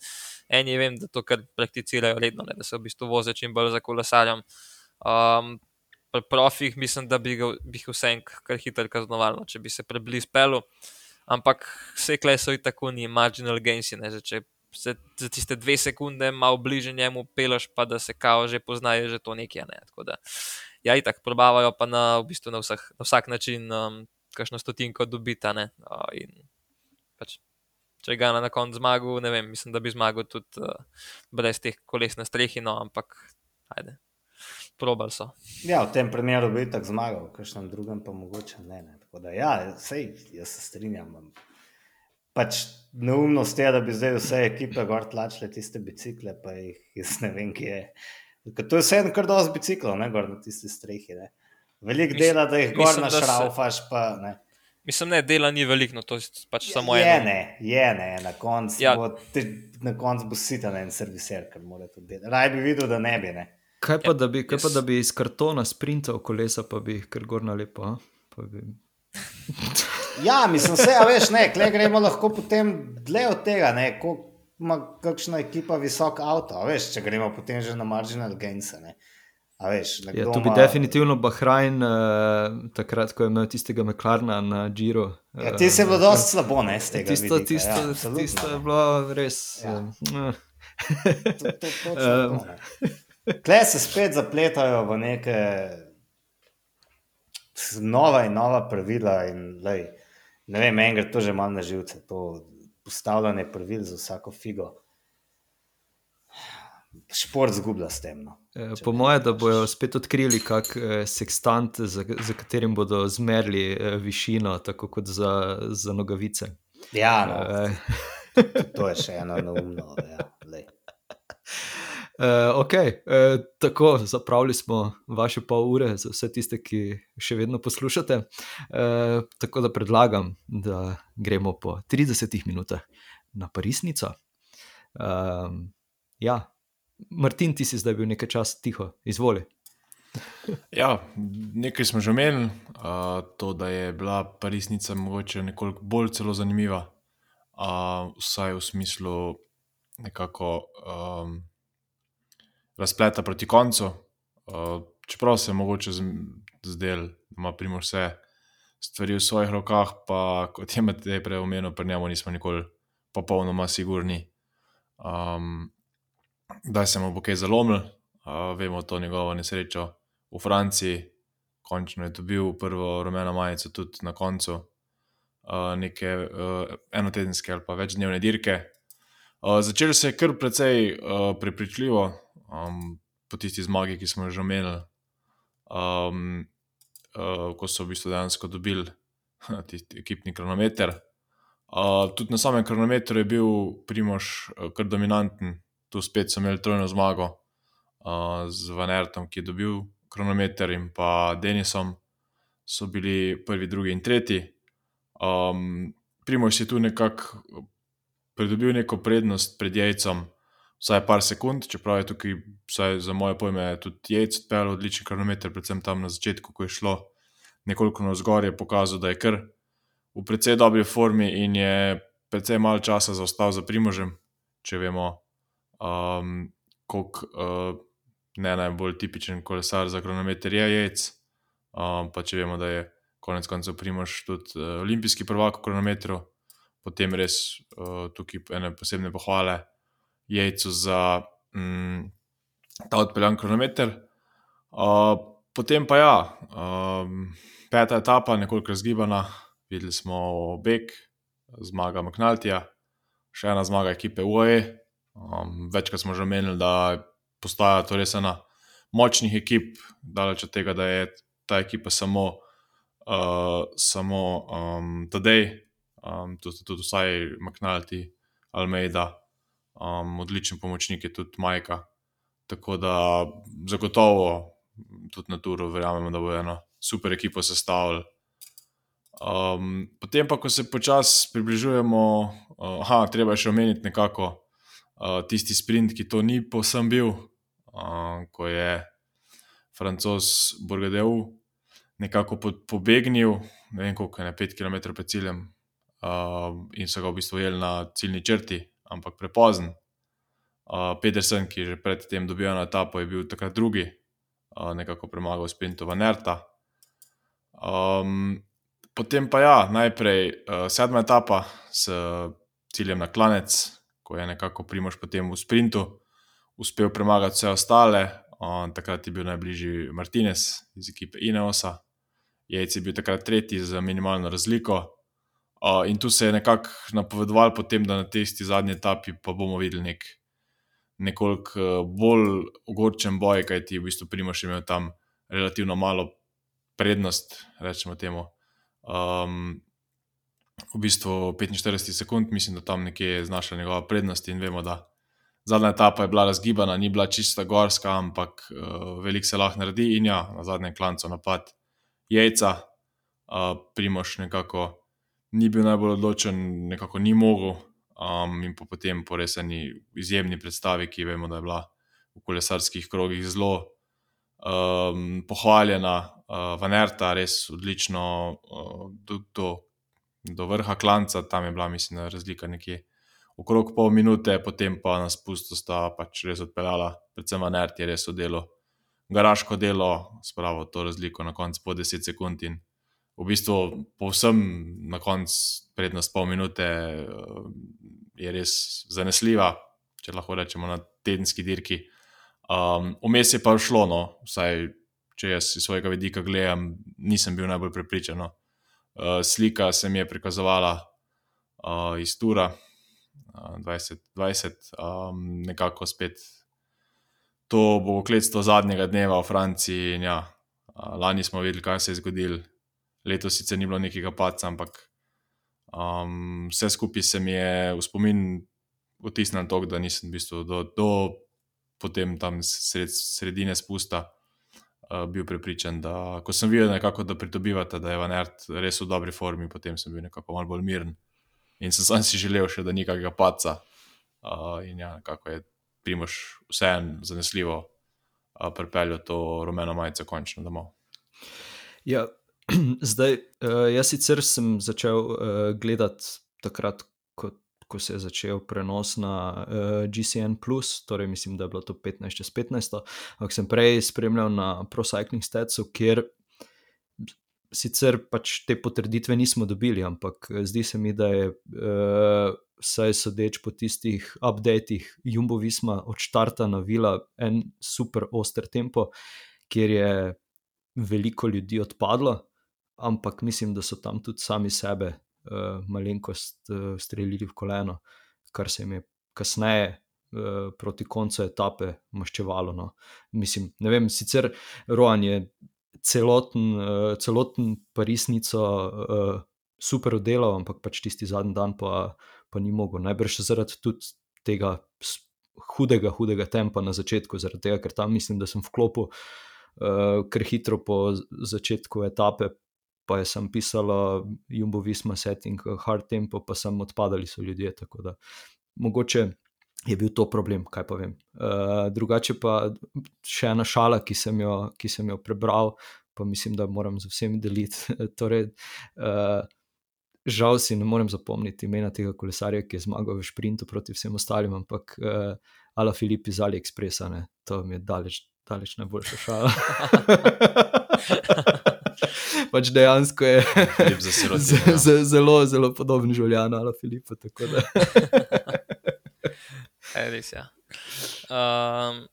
eni vem, da to kar prakticirajo redno, ne, da se v bistvu vozijo čim bolj za kolesarjem. Um, pri profih mislim, da bi, ga, bi jih vse kar hitro kaznovalo, če bi se preblizu pelu. Ampak vse klej so itak oni marginal gains, ne, že če se za tiste dve sekunde malo bliže njemu peleš, pa da se kao že poznajo, že to nekje. Ne. Tako da, ja, itak probavajo pa na, v bistvu na, vseh, na vsak način um, kakšno stotinko dobita. Ne. Uh, in pač, če ga na, na koncu zmagal, ne vem, mislim, da bi zmagal tudi uh, brez teh koles na strehi, no, ampak ajde. Probali so. Ja, v tem primeru bi tako zmagal, v kažem drugem pa mogoče ne. ne. Tako da, ja, sej, jaz se strinjam. Pač neumnost je, da bi zdaj vse ekipe gor tlačile tiste bicikle, pa jih jaz ne vem, kje je. Ker to je vse kar dosti biciklov, ne gor na tisti strehi. Ne. Veliko Mis- dela, da jih gor mislim, da se- našraufaš, pa ne. Mislim, ne, dela ni veliko, no, to je pač samo je eno. ne, je ne, na koncu Ja. bo, te, na konc bo sitan en serviser, ker mora to delati. Raj bi videl, da ne bi. Ne. Kaj pa, Ja, da bi, kaj pa jaz- da bi iz kartona sprintal kolesa, pa bi jih kar gor nalepo? Pa Bi... Ja, mislim, vse, a veš, ne, kle gremo lahko potem dlje od tega, ne, koliko ima kakšna ekipa visok avto, a veš, če gremo potem že na marginal gains. Veš, Ja, to bi ima- definitivno Bahrajn, uh, takrat, ko je imel tistega McLarna na Giro. Ja, ti si bilo dosti slabo, ne, z tega. Tisto, vidika, tisto, ja, absolutno, tisto je bilo res. Ja. Ja. To- to- točno to, ne. Tle se spet zapletajo v neke nova in nova pravila. In, lej, ne vem, gre to že malo na živce, to postavljanje pravil za vsako figo. Šport zgublja s tem. No. Eh, Če Po mojem, da bojo spet odkrili kak eh, sekstant, za, za katerim bodo zmerili eh, višino, tako kot za, za nogavice. Ja, no. Eh, Tudi To je še eno neumno. Ja. Uh, ok, uh, tako zapravili smo vaše pol ure za vse tiste, ki še vedno poslušate. Uh, tako da predlagam, da gremo po 30 minutah na Parisnico. Um, ja, Martin, ti si zdaj bil nekaj časa tiho, izvoli. Ja, nekaj smo že omenili, uh, to, da je bila Parisnica mogoče nekoliko bolj celo zanimiva, uh, vsaj v smislu nekako um, razpleta proti koncu. Uh, čeprav se je mogoče zdel, da ima primo vse stvari v svojih rokah, pa kot je Matej prej omenil, pri njemu nismo nikoli popolnoma sigurni. Um, da se mu bo kaj zalomil, uh, vemo to njegovo nesrečo v Franciji, končno je dobil prvo rumeno majico tudi na koncu uh, neke uh, enotedenske ali pa večdnevne dirke. Uh, začelo se je kar precej uh, prepričljivo, um, po tisti zmagi, ki smo jo že omenili, um, uh, ko so v bistvu dejansko dobili tisti ekipni kronometer. Uh, tudi na samem kronometru je bil Primož uh, kar dominanten, tu spet so imeli trojno zmago uh, z Vanertom, ki je dobil kronometer, in pa Denisom so bili prvi, drugi in tretji. Um, Primož je tu nekako pridobil neko prednost pred jajcem, vsaj par sekund, čeprav je tukaj, vsaj za moje pojme, tudi jajc odpeljal odličen kronometer, predvsem tam na začetku, ko je šlo nekoliko navzgor, je pokazal, da je kar v precej dobri formi in je precej malo časa zaostal za Primožem, če vemo, um, koliko uh, ne najbolj tipičen kolesar za kronometer je jajc. Um, pa če vemo, da je konec koncev Primož tudi uh, olimpijski prvak v kronometru, potem res uh, tukaj ene posebne pohvale jajcu za um, ta odpeljan kronometer. Uh, potem pa ja, um, peta etapa, nekoliko razgibana, videli smo Bek, zmaga McNaltija, še ena zmaga ekipe UAE. Um, večkrat smo že omenili, da postaja to res ena močnih ekip, daleč od tega, da je ta ekipa samo, uh, samo um, Tadej, um, tu so tudi vsaj McNalti, Almeida, um, odličen pomočnik je tudi Majka. Tako da zagotovo tudi na Turu verjamemo, da bo eno super ekipo sestavili. Um, potem pa, ko se počasi približujemo, uh, aha, treba še omeniti nekako uh, tisti sprint, ki to ni povsem bil, uh, ko je francos Borgadeu nekako po, pobegnil, ne vem koliko je, ne 5 km pred ciljem, uh, in so ga v bistvu jeli na ciljni črti, ampak prepozen. Uh, Petersen, ki je že predtem dobil eno etapo, je bil takrat drugi, uh, nekako premagal sprintu Vanerta. Um, potem pa ja, najprej uh, sedma etapa s ciljem na klanec, ko je nekako Primož potem v sprintu uspel premagati vse ostale. On, takrat je bil najbližji Martinez iz ekipe Ineosa, Jejc je bil takrat tretji za minimalno razliko. Uh, in tu se je nekako napovedoval, potem, da na tisti zadnji etapi pa bomo videli nek, nekoliko bolj ogorčen boj, kajti v bistvu Primož je imel tam relativno malo prednost, rečemo temu. Um, v bistvu 45 sekund, mislim, da tam nekje je znašla njegova prednost in vemo, da zadnja etapa je bila razgibana, ni bila čista gorska, ampak uh, veliko se lahko naredi in ja, na zadnjem klancu napad jajca, uh, Primož nekako ni bil najbolj odločen, nekako ni mogel. Um, in po potem po res eni izjemni predstavi, ki vemo, da je bila v kolesarskih krogih zelo um, pohvaljena, uh, Vanerta, res odlično uh, do, do, do vrha klanca, tam je bila, mislim, razlika nekje okrog pol minute, potem pa na spustu sta pač res odpeljala, predvsem Vanert je res odelo garaško delo, spravo to razliko na koncu po 10 sekund in v bistvu povsem na koncu prednost pol minute uh, je res zanesljiva, če lahko rečemo na tedenski dirki. Um, Vmes je pa šlo, no, vsaj če jaz iz svojega vidika gledam, nisem bil najbolj prepričan. No. Uh, slika se mi je prikazovala uh, iz Tura uh, 2020, um, nekako spet. To bo kletstvo zadnjega dneva v Franciji. Ja, uh, lani smo videli, kaj se je zgodilo, letos sicer ni bilo nekega paca, ampak Um, vse skupaj se mi je v spomin vtisnilo to, da nisem v bistvu do, do potem tam sred, sredine spusta uh, bil prepričan, da ko sem videl, nekako, da pridobivate, da je Vanert res v dobri formi, potem sem bil nekako malo bolj miren. In sem sam si želel še, da ni kakega paca. Uh, in ja, kako je Primoš vseeno zanesljivo uh, pripeljal to rumeno majico končno domov. Ja, zdaj, uh, jaz sicer sem začel uh, gledati takrat, ko, ko se je začel prenos na uh, GCN, torej mislim, da je bilo to 15 čez 15, ampak sem prej spremljal na ProCycling Statsu, kjer sicer pač te potrditve nismo dobili, ampak zdi se mi, da je. Uh, Saj sodeč po tistih updatih, Jumbo Visma od začetka navila en super oster tempo, kjer je veliko ljudi odpadlo, ampak mislim, da so tam tudi sami sebe uh, malenkost uh, streljili v koleno, kar se jim je kasneje uh, proti koncu etape maščevalo. No. Mislim, ne vem, sicer Rojan je celoten, uh, celoten parisnico uh, super oddelal, ampak pač tisti zadnji dan pa, pa ni mogel. Najbrž zaradi tudi tega. Hudega, hudega tempa na začetku, zaradi tega, ker tam mislim, da sem vklopil uh, kar hitro po začetku etape, pa je sem pisala Jumbo Visma setting, hard tempo, pa sem odpadali so ljudje. Tako da mogoče je bil to problem, kaj pa vem. Uh, drugače pa še ena šala, ki sem jo, ki sem jo prebral, pa mislim, da moram z vsemi deliti. torej, uh, Žal si ne morem zapomniti imena tega kolesarja, ki je zmagal v sprintu proti vsem ostalim, ampak uh, Ala Filip iz AliExpressa, ne, to mi je daleč, daleč najboljša šala. pač dejansko je ja. zelo, zelo podoben življenju ali Filipu. Res je. Ja. Um,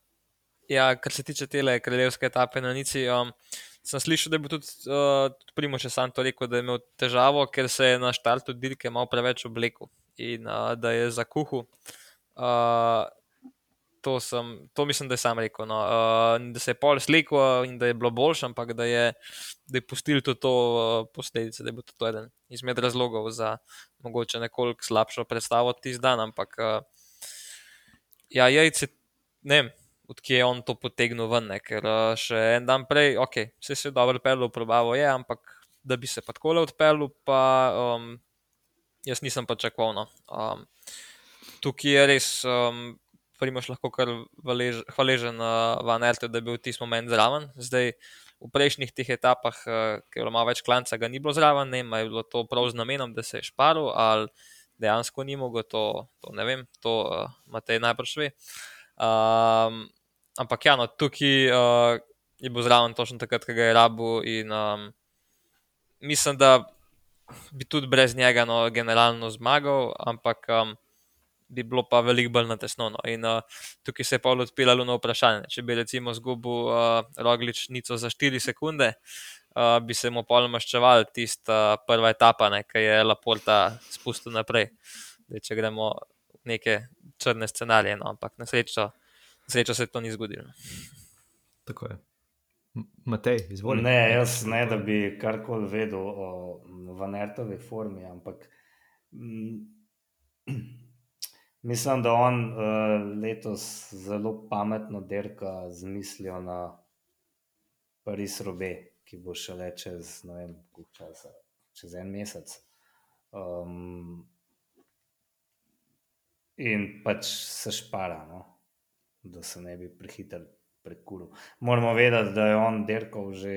ja, kar se tiče te kraljevske etape na Nici, um, sem slišal, da je bil tudi, uh, tudi Primoš sam to rekel, da je imel težavo, ker se je na štartu dirke malo preveč oblekel in uh, da je za kuhu. Uh, to, sem, to mislim, da je sam rekel. No. Uh, da se je pol slikal in da je bilo boljše, ampak da je, da je pustil tudi to uh, posledice, da je bil to eden izmed razlogov za mogoče nekoliko slabšo predstavo tisti dan. Ampak uh, ja, jajce, ne vem. Odkje je on to potegnil ven, ne? ker uh, še en dan prej, ok, vse se je dobro odpeljal, probavo je, ampak da bi se pa tako le odpeljal, pa um, jaz nisem pa čakal. No. Um, tukaj je res, um, Primoš lahko kar valež, hvaležen uh, Van Ertel, da je bil tisti moment zraven. Zdaj, v prejšnjih teh etapah, uh, ker je bilo več klanca, ga ni bilo zraven, ne vem, je bilo to prav z namenom, da se je šparil, ali dejansko ni mogel, to, to ne vem, to uh, Matej najbrž ve. Um, ampak ja, no, tukaj uh, je bil zraven točno takrat, ko ga je rabu in um, mislim, da bi tudi brez njega no, generalno zmagal, ampak. Um, bi bilo pa veliko bolj natesno. In uh, tukaj se je pa odpiralo na vprašanje. Če bi recimo izgubil uh, rogličnico za 4 sekunde, uh, bi se mu pol maščeval tista uh, prva etapa, ki je Laporta spustil naprej. Dej, če gremo v neke črne scenarije, no, ampak na srečo, na srečo se to ni zgodilo. Tako je. Matej, izvolite. Ne, jaz ne, da bi karkoli vedel o Vanertovi formi, ampak. Mm, Mislim, da on uh, letos zelo pametno derka z mislijo na Paris Robe, ki bo šele čez, vem, časa, čez en mesec. Um, in pač se špara, no? da se ne bi prehiter prekuril. Moramo vedeti, da je on derkal že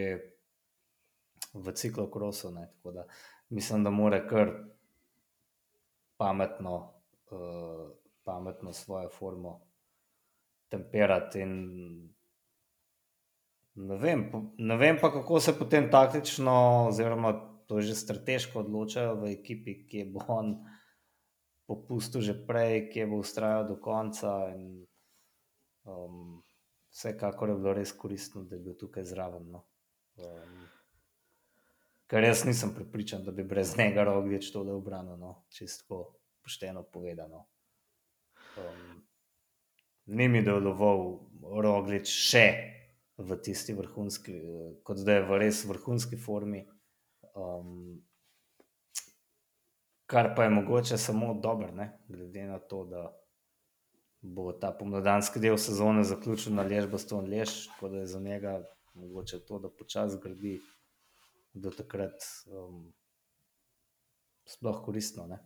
v ciklu krosu, tako da mislim, da mora kar pametno pametno svojo formo temperati. Ne vem, ne vem pa, kako se potem taktično, oziroma to že strateško odločajo v ekipi, ki bo on popustil že prej, ki bo ustrajal do konca. In, um, vsekakor je bilo res koristno, da je bil tukaj zraven. No. Um, ker jaz nisem pripričan, da bi brez njega roglič to le obranil, no. čisto pošteno povedano. Um, ni mi deloval roglič še v tisti vrhunski, kot da je v res vrhunski formi. Um, kar pa je mogoče samo dobro, glede na to, da bo ta pomladanski del sezone zaključil na lež, bo ston lež, tako da je za njega mogoče to, da počasi gradi do takrat um, sploh koristno. Ne?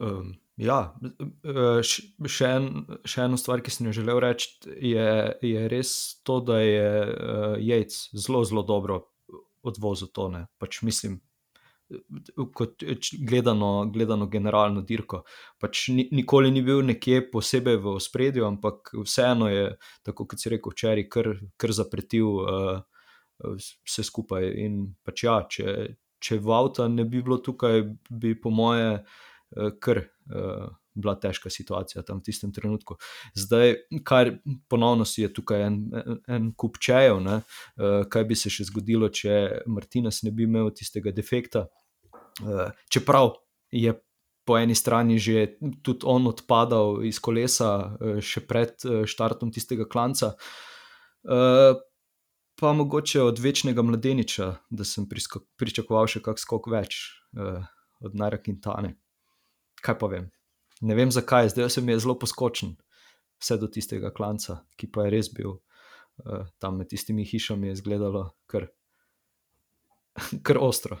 Um, ja, eh, še, en, še eno stvar, ki sem jo želel reči, je, je res to, da je uh, Jejc zelo, zelo dobro odvozil to. Ne. Pač mislim, kot gledano, gledano generalno dirko. Pač ni, nikoli ni bil nekje posebej v ospredju, ampak vseeno je, tako kot si rekel včeraj, kar, kar zapretil uh, vse skupaj. In pač ja, če, če Vauta ne bi bilo tukaj, bi po moje kar. Uh, Bila težka situacija tam v tistem trenutku. Zdaj, kar ponovno si je tukaj en, en, en kup čejev, ne, uh, kaj bi se še zgodilo, če Martinez ne bi imel tistega defekta. Uh, čeprav je po eni strani že tudi on odpadal iz kolesa, uh, še pred uh, štartom tistega klanca, uh, pa mogoče od večnega mladeniča, da sem pričakoval še kak skok več uh, od Nara Quintane. Kaj pa vem? Ne vem zakaj, zdaj se mi je zelo poskočen, vse do tistega klanca, ki pa je res bil uh, tam med tistimi hišami, je izgledalo kar, kar ostro.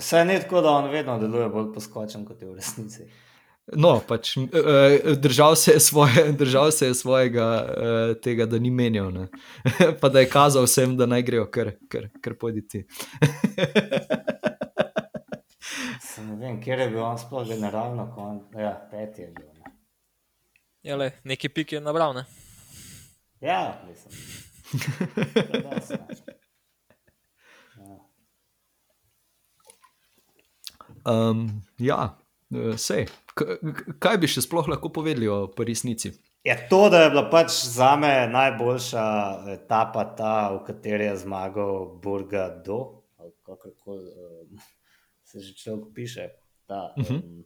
Vse ni tako, da on vedno deluje bolj poskočen kot je v resnici. No, pač uh, držal se je, svoje, držal se je svojega, uh, tega, da ni menjal, pa da je kazal vsem, da naj grejo, kar, kar, kar pojditi. Ne vem, kje je bil on sploh generalno, ko on, ja, peti je bil. Ne? Ja, le, neki pik je nabral, ne? Ja, mislim. Ja. Um, ja, sej. K kaj bi še sploh lahko povedali o resnici? Je to, da je bila pač za me najboljša etapa ta, v kateri je zmagal Burgado, ali kakorkoli um, se že človek piše, ta Uh -huh. um,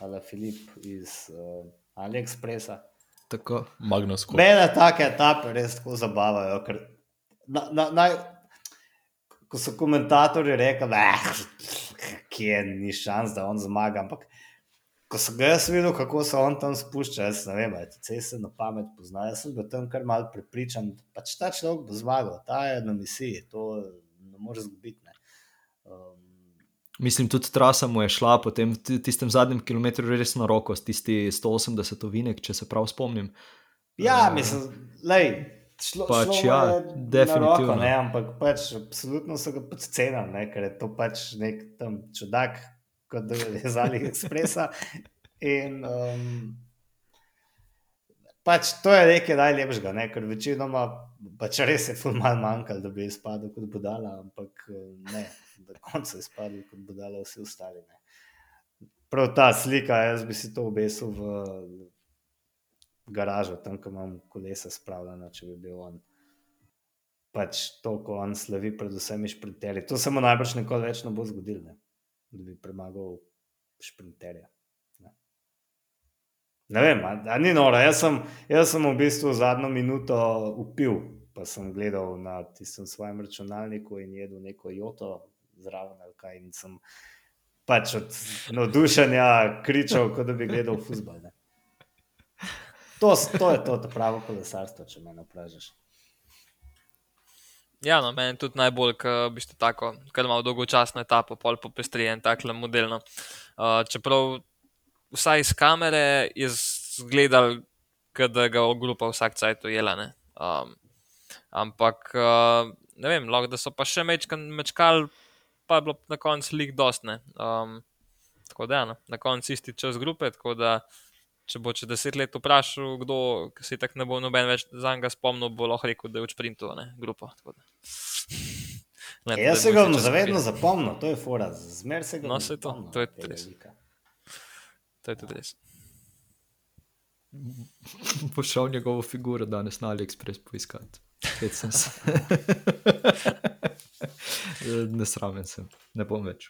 Ali Filip iz um, AliExpressa. Tako. Magnus. Mene take etape res tako zabavajo. Ker, na, na, naj, ko so komentatorji rekli, da je ni šans, da on zmaga. Ampak ko sem ga jaz videl, kako se on tam spušča, jaz ne vem, če se na pamet pozna. Jaz sem bil tam kar mal prepričan, da pač ta človek bo zmagal, ta je na misiji, to ne more zgubiti. Ne. Um, Mislim, tudi trasa mu je šla po tem ti- tistem zadnjem kilometru res na roko, s tisti 180 ovinek, če se prav spomnim. Ja, Eh, mislim, lej, šlo, pač šlo ja, je definitivno. Roko, ne, ampak pač absolutno so ga podcenili, ne, ker je to pač nek tam čudak, kot da je iz AliExpressa. In um, pač to je nekaj najlepšega, ne, ker večinoma pač res je ful mal manjkalo, da bi izpadel kot budala, ampak eh, ne, do konca je izpadel kot budala vsi ostali. Ne. Prav ta slika, jaz bi si to obesil v garažo, tam, ko imam kolesa spravljena, če bi bil on. Pač to, ko on slavi, predvsem šprinterje. To se mu najbrž nikoli več ne bo zgodilo, ne? da bi premagal šprinterja. Ne, vem, a, a ni noro. Jaz sem, jaz sem v bistvu zadnjo minuto upil, pa sem gledal na tistem svojem računalniku in jedel neko joto zraven ali kaj. In sem pač od navdušenja kričal, kot da bi gledal fusbal. To, to je to, to pravo kolesarstvo, če me vprašaš. Ja, no, meni tudi najbolj, ker bi ste tako, ker imamo dolgočasno etapo, pol popestrijen, takle modelno. Uh, čeprav vsaj iz kamere je zgledal, da ga ogrupa vsak cajt ujela. ne. Um, ampak uh, ne vem, lahko da so pa še mečkal, pa je bilo na koncu lik dostne. Um, tako da, ja, no, na koncu isti čas grupe, tako da če bo čez deset let vprašal, kdo se tako ne bo noben več za njega spomnil, bo lahko rekel, da je ne, grupo. Ne, Jaz da se ga bom zavedno zapomnil, to je fora, zmer se ga No, bom saj to, zapomnil, to je res. lika. To je tudi res. Bo šel njegovo figuro danes na AliExpress poiskati. Spet sem se. ne sramen sem, ne bom več.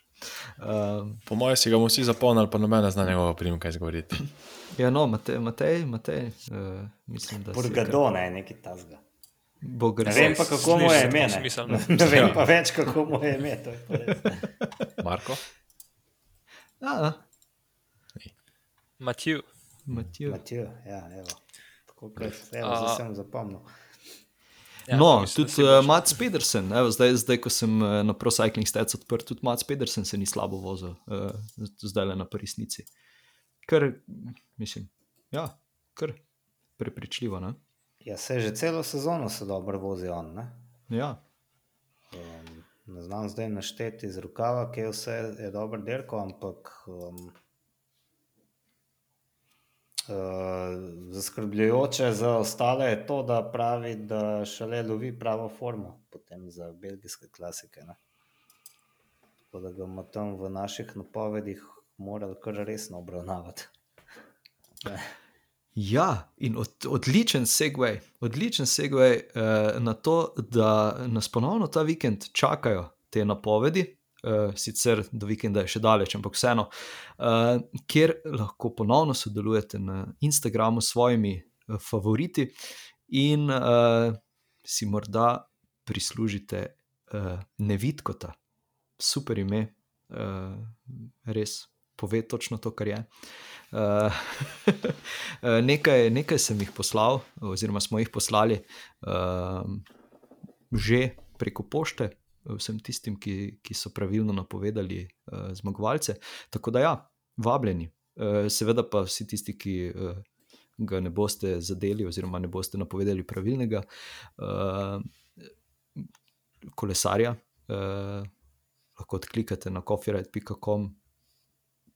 Um, Po mojem si ga bomo vsi zapomnili, pa noben ne zna njegovega primka izgovoriti. ja, no, Matej, Matej, Matej uh, mislim, da Burgado, ne, neki tasga. Ne vem pa, kako mu je ime. Ne, smiselno. ne vem Ja. pa več, kako mu je ime. to je. Marko? A, Matiju. Matiju. Matiju, ja, evo. Tako kot evo, A- zdaj sem zapomnil. Ja, no, mislim, tudi uh, Mats Pedersen, evo, zdaj, zdaj, ko sem uh, na Pro Cycling Stats odprt, tudi Mats Pedersen se ni slabo vozil, uh, zdaj le na Parisnici. Kar, mislim, ja, kar prepričljivo. Ne? Ja, se že celo sezono se dobro vozi on. Ne, Ja, um, ne znam zdaj našteti iz rokava, kje vse je dobro dirko, ampak um, uh, zaskrbljujoče za ostale je to, da pravi, da šele lovi pravo formo potem za belgijske klasike. Ne. Tako da ga bomo tam v naših napovedih morali kar resno obravnavati. Ja in od, odličen segway, odličen segway uh, na to, da nas ponovno ta vikend čakajo te napovedi. Uh, sicer do vikenda je še daleč, ampak vseeno, uh, kjer lahko ponovno sodelujete na Instagramu s svojimi uh, favoriti in uh, si morda prislužite uh, nevidkota, super ime, uh, res pove točno to, kar je. Uh, nekaj, nekaj sem jih poslal, oziroma smo jih poslali uh, že preko pošte vsem tistim, ki, ki so pravilno napovedali uh, zmagovalce. Tako da, ja, vabljeni. Uh, seveda pa vsi tisti, ki uh, ga ne boste zadeli, oziroma ne boste napovedali pravilnega uh, kolesarja, uh, lahko odklikate na coffeeride.com,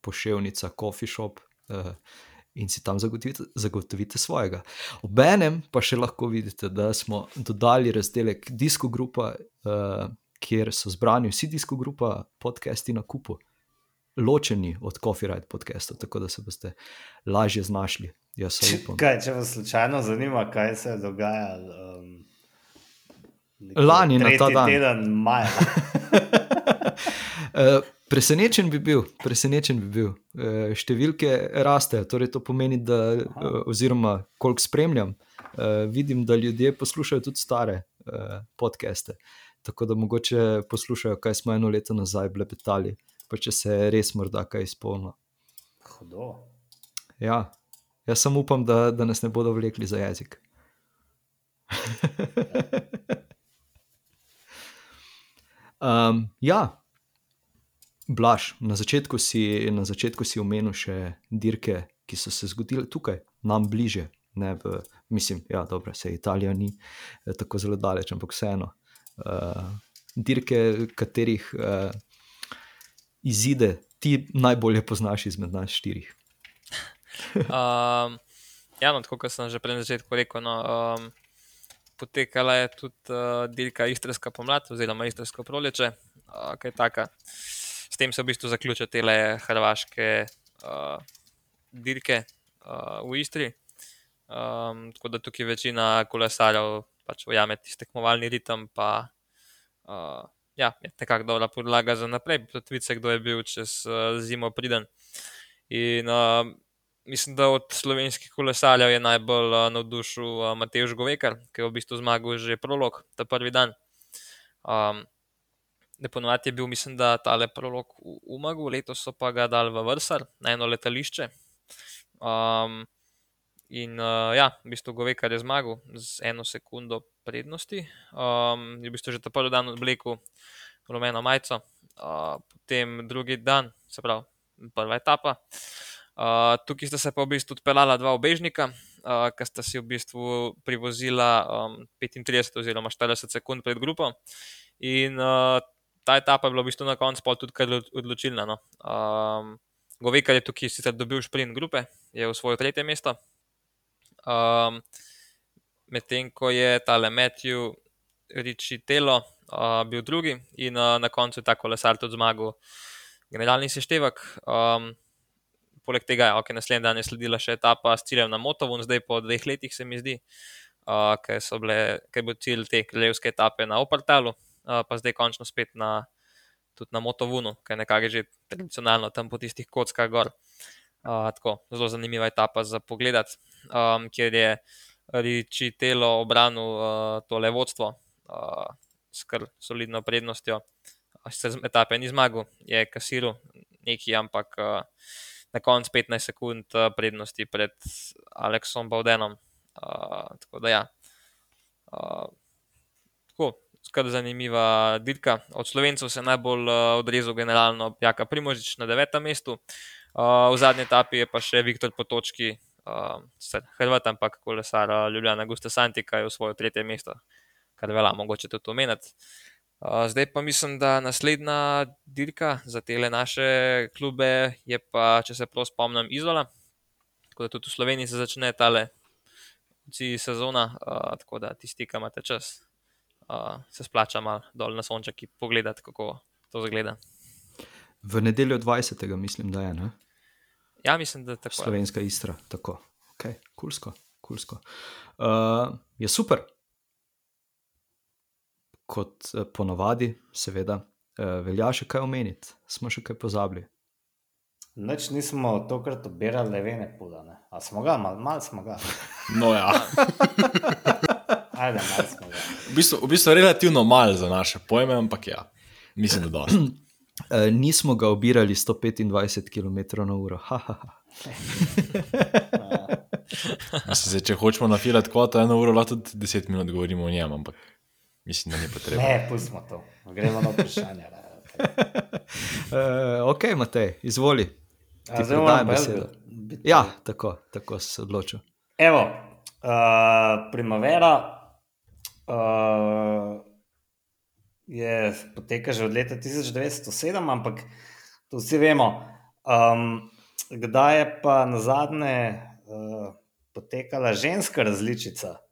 pošiljka, coffee shop. Uh, In si tam zagotovite, zagotovite svojega. Obenem pa še lahko vidite, da smo dodali razdelek Disko Grupa, uh, kjer so zbrani vsi Disko Grupa podcasti na kupu, ločeni od Coffee Ride podcastov, tako da se boste lažje znašli. Upam. Kaj, če vas slučajno zanima, kaj se je dogajalo um, Lani na ta dan. teden maja. Uh, presenečen bi bil, presenečen bi bil. Uh, številke rastejo, torej to pomeni, da, uh, oziroma koliko spremljam, uh, vidim, da ljudje poslušajo tudi stare uh, podcaste. Tako da mogoče poslušajo, kaj smo eno leto nazaj blepetali, pa če se je res morda kaj izpolnilo. Hudo. Ja, jaz samo upam, da, da nas ne bodo vlekli za jezik. um, ja, Blaž, na začetku, si, na začetku si omenil še dirke, ki so se zgodile tukaj, nam bliže. Ne v, mislim, da ja, se Italija ni eh, tako zelo daleč, ampak vseeno. Uh, dirke, katerih uh, izide ti najbolje poznaš izmed nas štirih. Um, ja, no, tako kot sem že prej na začetku rekel, no, um, potekala je tudi uh, dirka Istrska pomlad, oziroma Istrsko prolječe, uh, kaj taka. S tem se v bistvu zaključijo te hrvaške uh, dirke uh, v Istri. Um, tako da tukaj večina kolesarjev pač ujame tisti tekmovalni ritem, pa uh, ja, je nekako dobra podlaga za naprej. Tudi vice, kdo je bil čez uh, zimo priden. In uh, mislim, da od slovenskih kolesarjev je najbolj uh, navdušil uh, Matej Žgovekar, ki je v bistvu zmagal že prolog ta prvi dan. Um, Ponovadi je bil, mislim, da tale prolog v Umagu, letos so pa ga dali v Vrsar na eno letališče. Um, in uh, ja, v bistvu Govekar je zmagal z eno sekundo prednosti. Um, je v bistvu že ta prvi dan odvlekel rumeno majico, uh, potem drugi dan, se pravi, prva etapa. Uh, tukaj sta se pa v bistvu odpeljala dva obežnika, uh, ki sta si v bistvu privozila um, 35 oziroma 40 sekund pred grupo. In uh, ta etapa je bila v bistvu na koncu tudi kar odločilna. No. Um, Govekar je tukaj sicer dobil šprint grupe, je v svoje tretje mesto. Um, Medtem ko je tale Matthew Richitelo uh, bil drugi in uh, na koncu je ta kolesar tudi zmagal generalni seštevek. Um, poleg tega, ok, naslednji dan je sledila še etapa s ciljem na Motovun, zdaj po dveh letih se mi zdi, uh, ker je bil cilj te kraljevske etape na Opartalu, uh, pa zdaj končno spet na, na Motovunu, ki je nekako že tradicionalno tam po tistih kockah gor. Tako, zelo zanimiva etapa za pogled, um, kjer je Riči Telo obranil uh, tole vodstvo uh, s kar solidno prednostjo. Sicer etape ni zmagal, je kasiral neki, ampak uh, na koncu 15 sekund uh, prednosti pred Aleksom Baudenom. Uh, tako da ja. Uh, tako, skrb zanimiva dirka. Od slovencev se je najbolj uh, odrezal generalno Jaka Primožič na devetem mestu. Uh, v zadnji etapi je pa še Viktor Potočki, uh, Hrvat, ampak kolesar Ljubljana Gusta Santika je v svojo tretje mesto, kar velja mogoče tudi omeniti. Uh, zdaj pa mislim, da naslednja dirka za te naše klube je pa, če se prav spomnim, Izola. Tako da tudi v Sloveniji se začne tale sezona, uh, tako da tisti, ki imate čas, uh, se splača malo dol na sonček in pogledati, kako to zgleda. V nedeljo 20. mislim, da je. Ne? Ja, mislim, da je tako. Slovenska istra, tako. Okay. Kulsko, kulsko. Uh, je super. Kot uh, ponovadi, seveda, uh, velja še kaj omeniti, smo še kaj pozabili. Noč nismo tokrat obirali levene pudane, a smo ga, malo mal smo ga. No, ja. Ajde, malo smo ga. V bistvu, v bistvu relativno malo za naše pojme, ampak ja, mislim, da dosti. Uh, nismo ga obirali 125 km/h. Zdaj, če hočemo nafilati kvoto, eno uro, lahko tudi 10 minut govorimo o njem, ampak mislim, da ni potrebno. Ne, pustimo to, gremo na vprašanje. uh, ok, Matej, izvoli. A, zdaj moram besedo. Ja, tako, tako se odločil. Evo, uh, primavera. Uh, je poteka že od leta 1907, ampak to vsi vemo. Um, kdaj je pa na zadnje uh, potekala ženska različica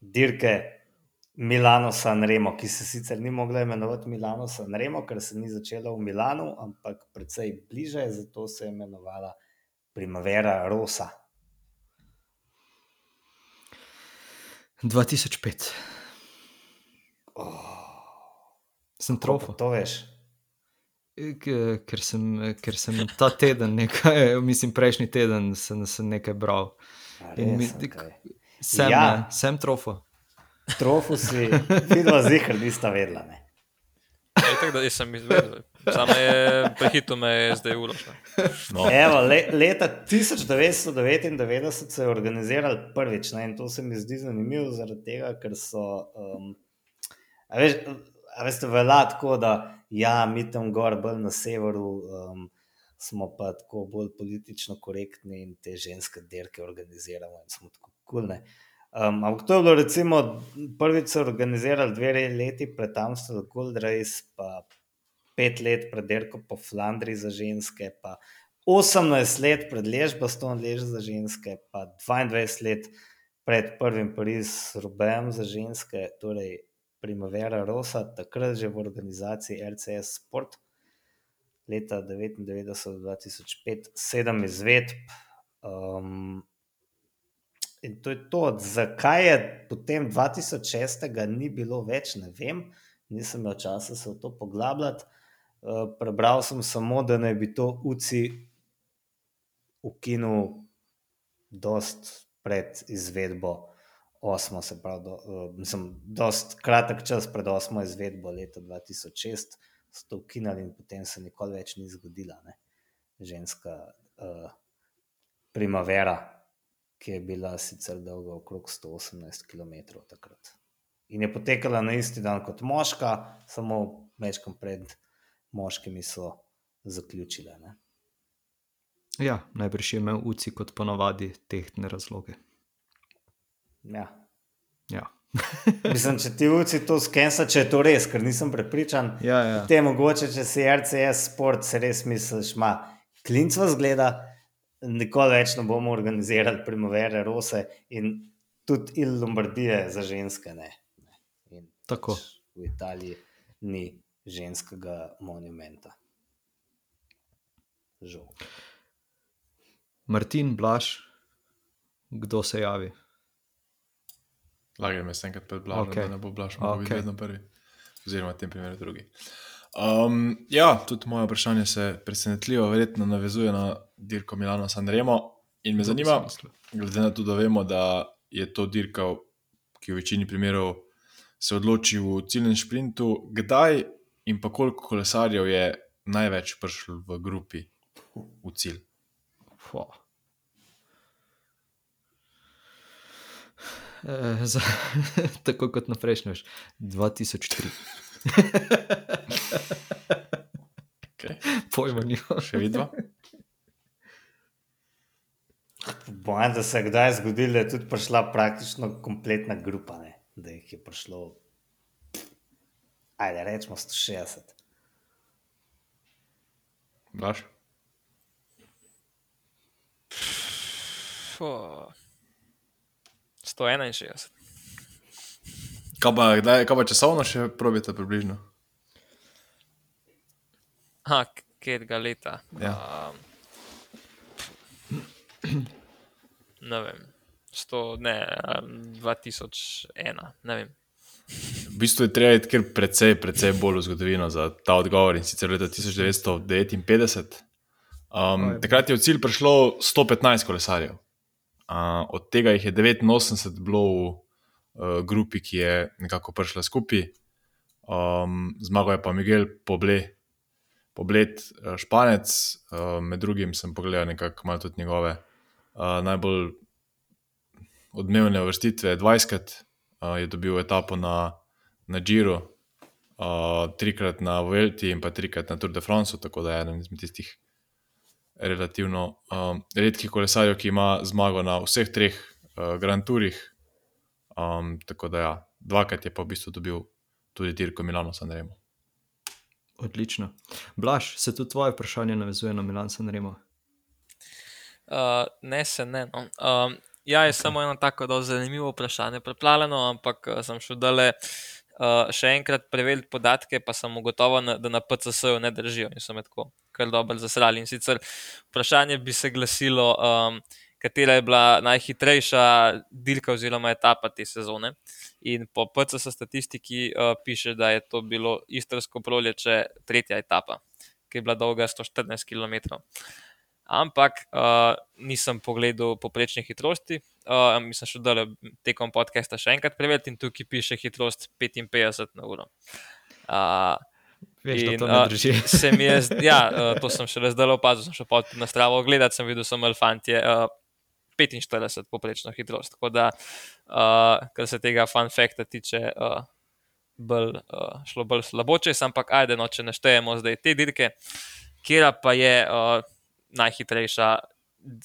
dirke Milano San Remo, ki se sicer ni mogla imenovati Milano San Remo, ker se ni začela v Milanu, ampak precej bliže, zato se je imenovala Primavera Rosa. 2005. Oh. Sem trofo. To veš. Ker sem, ker sem ta teden, nekaj, mislim, prejšnji teden, sem, sem nekaj bral. Mi, okay. sem, ja. ne, sem trofo. Trofo si, vidno zihar, nista vedela. Ne. Je tako, da sem izvedel. Samo je prehitro me je zdaj uložil. No. Evo, le, leta 1999 so se organizirali prvič ne, in to se mi zdi zanimivo, zaradi tega, ker so. Um, veš, A veste, velja tako, da ja, mi tam gor, bolj na severu, um, smo pa tako bolj politično korektni in te ženske dirke organiziramo in smo tako kulne. Um, ampak to je bilo, recimo, prvič so organizirali dve leti pred Amsterdam, Gold Race, pa pet let pred dirko po Flandriji za ženske, pa 18 let pred Ležbastom lež za ženske, pa 22 let pred prvim Pariz-Rubejem za ženske. Torej, Primavera Rosa, takrat že v organizaciji RCS Sport, leta 1999-2005, sedem izvedb. Um, in to je to, zakaj je potem 2006. ni bilo več, ne vem, nisem imel časa se v to poglabljati. Uh, prebral sem samo, da naj bi to UCI ukinil, dost pred izvedbo osmo, se pravi, do, uh, mislim, dost kratek čas pred osmo izvedbo leta 2006, so to ukinili in potem se nikoli več ni zgodila. Ne? Ženska uh, primavera, ki je bila sicer dolga okrog 118 km takrat. In je potekala na isti dan kot moška, samo večkrat pred moškimi so zaključile. Ne? Ja, najbrž je imel UCI kot ponavadi tehtne razloge. Ja. ja. Mislim, če ti uci to skensa, če je to res, ker nisem prepričan. Ja, ja. Te mogoče, če si RCS sport, se res misliš, ima klincva zgleda, nikoli več ne bomo organizirali primavere, rose in tudi il Lombardije za ženske. Ne. In Tako. Pač v Italiji ni ženskega monumenta. Žal. Martin, Blaž, kdo se javi? Lager me sem enkrat predblažil, Okej. okay. da ne bo blažil, okay. Okej. vedno prvi. Oziroma, v tem primeru drugi. Um, ja, tudi moje vprašanje se presenetljivo verjetno navezuje na dirko Milano San Remo. In me To zanima, glede na to, da vemo, da je to dirka, ki v večini primerov se odloči v ciljnem sprintu, kdaj in pa koliko kolesarjev je največ prišli v grupi v cilj? Fua. Eh, za, tako kot na prejšnjem, 2003. Okay. Pojma nima. Še vidva? Bojim, da se je kdaj zgodilo, da je tudi prišla praktično kompletna grupa, ne? da jih je prišlo, ajde, rečemo 160. Blaž? Fuh. 161. Kaj pa, kdaj, kaj pa časovno še probite približno? Ha, katerega leta? Ja. Um, ne vem. 100, ne, um, 2001, ne vem. V bistvu je treba iti kar precej, precej bolj v zgodovino za ta odgovor in sicer leta 1959. Um, Oj. takrat je v cilj prišlo 115 kolesarjev. Uh, od tega jih je 89 bilo v uh, grupi, ki je nekako prišla skupaj. Um, zmagal je pa Miguel Poble, Poblet, uh, španec, uh, med drugim sem pogledal nekako malo tudi njegove uh, najbolj odmevne vrstitve. 20krat uh, je dobil etapo na, na Giro, uh, trikrat na Vuelti in pa trikrat na Tour de France, tako da je eden izmed tistih relativno um, redkih kolesarjev, ki ima zmago na vseh treh uh, Grand Tourih. Um, tako da ja, dvakrat je pa v bistvu dobil tudi dirko Milano Sanremo. Odlično. Blaž, se tudi tvoje vprašanje navezuje na Milan Sanremo? Uh, ne, se ne. No. Um, ja, je okay. samo eno tako zelo zanimivo vprašanje, preplavljeno, ampak uh, sem šel dale uh, še enkrat preveriti podatke, pa sem ugotovil, da na PCS-ju ne držijo in so me tako kar dobro zasrali. In sicer vprašanje bi se glasilo, um, katera je bila najhitrejša dirka oziroma etapa te sezone. In po PCS statistiki uh, piše, da je to bilo istrsko prolječe, tretja etapa, ki je bila dolga 114 km. Ampak uh, nisem pogledal poprečne hitrosti, uh, mislim, še dole tekom podcasta še enkrat preveriti in tukaj piše hitrost 55 na uro. Uh, Veš, da In, to drži. se mi je, ja, uh, to sem še zdaj opazil, sem šel pa na stravo gledati, sem videl samo elefantje. Uh, 45 poprečno hitrost. Tako da, uh, kar se tega fun fakta tiče, uh, bolj, uh, šlo bolj slabo, če sem, ampak ajde, no, če neštejemo zdaj te dirke, kera pa je uh, najhitrejša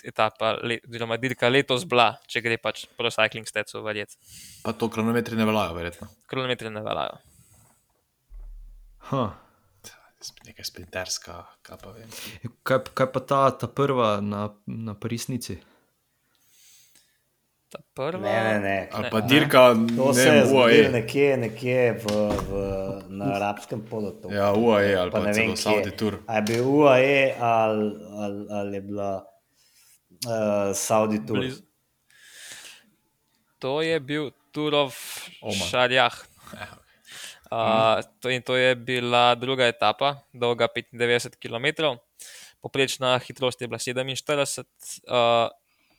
etapa, oziroma dirka letos bila, če gre pač pro cycling stetsu verjeti. Pa to kronometri ne veljajo, verjetno. Kronometri ne veljajo. Ha. Nekaj sprinterska, kaj pa vem. Kaj, kaj pa ta, ta prva na, na Parisnici? Ta prva. Ne, ne, ne. Ali Ne. pa dirka, To ne se je zgodilo UAE. nekje, nekje v, v, na arabskem polotoku. Ja, UAE ali Pa pa ne vem. Saudi Tour. A je bil UAE ali, ali, ali je bila uh, Saudi Tour? Blizu. To je bil Turov. Šarjah. Uh, to, in to je bila druga etapa, dolga 95 km, poprečna hitrost je bila 47, uh,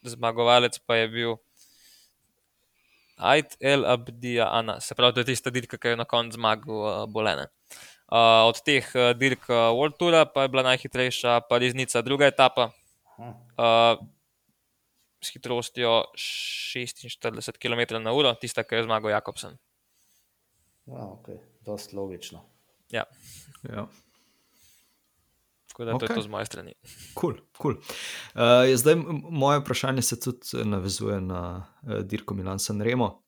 zmagovalec pa je bil Aid El Abdija Ana, se pravi, to je tista dirka, ki je na koncu zmagal uh, Bolene. Uh, od teh uh, dirk uh, World Toura pa je bila najhitrejša Pariznica, druga etapa, uh, s hitrostjo 46 km/h, tista, ki je zmagal Jakobsen. Ja, okay. Dost logično. Ja, Ja. tako da okay. to je to z moje strani. Cool, cool. Uh, zdaj, moje vprašanje se tudi eh, navezuje na uh, dirko Milan Sanremo.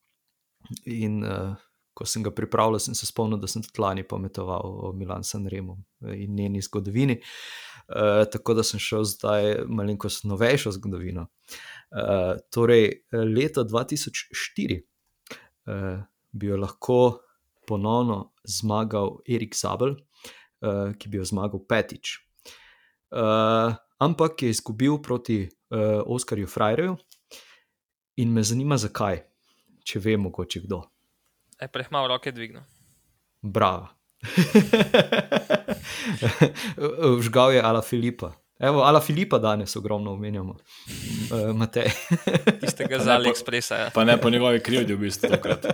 In uh, ko sem ga pripravljal, sem se spomnil, da sem tudi lani pametoval o Milan Sanremo eh, in njeni zgodovini. Uh, tako da sem šel zdaj malenkost novejšo zgodovino. Uh, torej, leta 2004 uh, bi jo lahko ponovno zmagal Erik Zabel, uh, ki bi jo zmagal petič. Uh, ampak je izgubil proti uh, Oskarju Frajreju in me zanima, zakaj, če ve mogoče kdo. E, prehmal roke dvignil. Bravo. Vžgal je Ala Filipa. Evo, Ala Filipa danes ogromno omenjamo, uh, Matej. Tistega Pa z ne po- AliExpressa. Ja. Pa ne po njegovi krivdi, v bistvu, tokrat.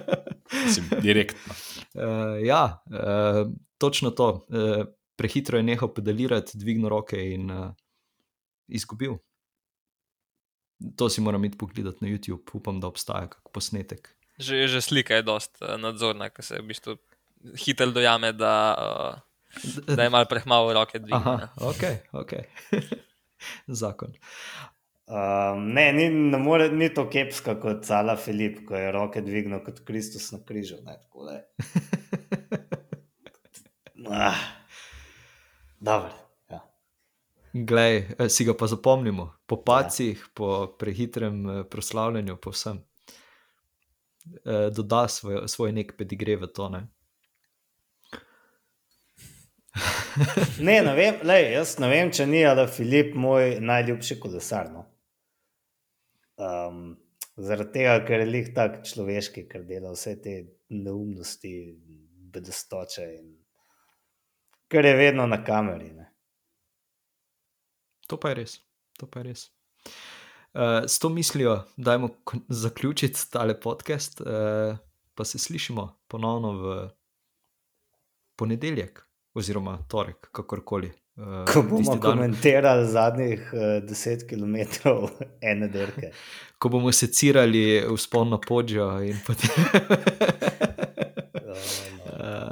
Mislim, direktno. Uh, ja, uh, točno to. Uh, prehitro je nehal pedalirati, dvignil roke in uh, izgubil. To si moram iti pogledati na YouTube, upam, da obstaja kak posnetek. Že, že slika je dost uh, nadzorna, ker se v bistvu hitro dojame, da, uh, da je malo prehmalo roke dvignjene. Aha, ok, ok. Zakon. Um, ne, ni, ne more, ni to kepska kot Sala Filip, ko je roke dvignil kot Kristus na križu. Ne, tako je. Ah, dobro. Ja. Glej, eh, si ga pa zapomnimo, po pacih, ja. po prehitrem eh, proslavljanju, po vsem. Eh, doda svoj, svoj nek pedigre v to. Ne? Ne, ne vem, lej, jaz ne vem, če ni ali Filip moj najljubši kolesar. No. Um, zaradi tega, ker je lik tak človeški, ker dela vse te neumnosti, bedestoče in ker je vedno na kameri. Ne. To pa je res. To pa je res. Uh, s to mislijo, da je zaključiti tale podcast, uh, pa se slišimo ponovno v ponedeljek, oziroma torek, kakorkoli. Uh, Ko bomo komentirali zadnjih uh, 10 km ene dirke. Ko bomo secirali vzpon na podžjo. Potem... Oh, no.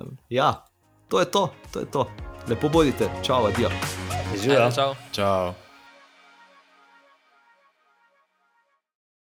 uh, ja, to je to, to je to. Lepo bodite, čau, adijo. Živijo. Čau. Čau.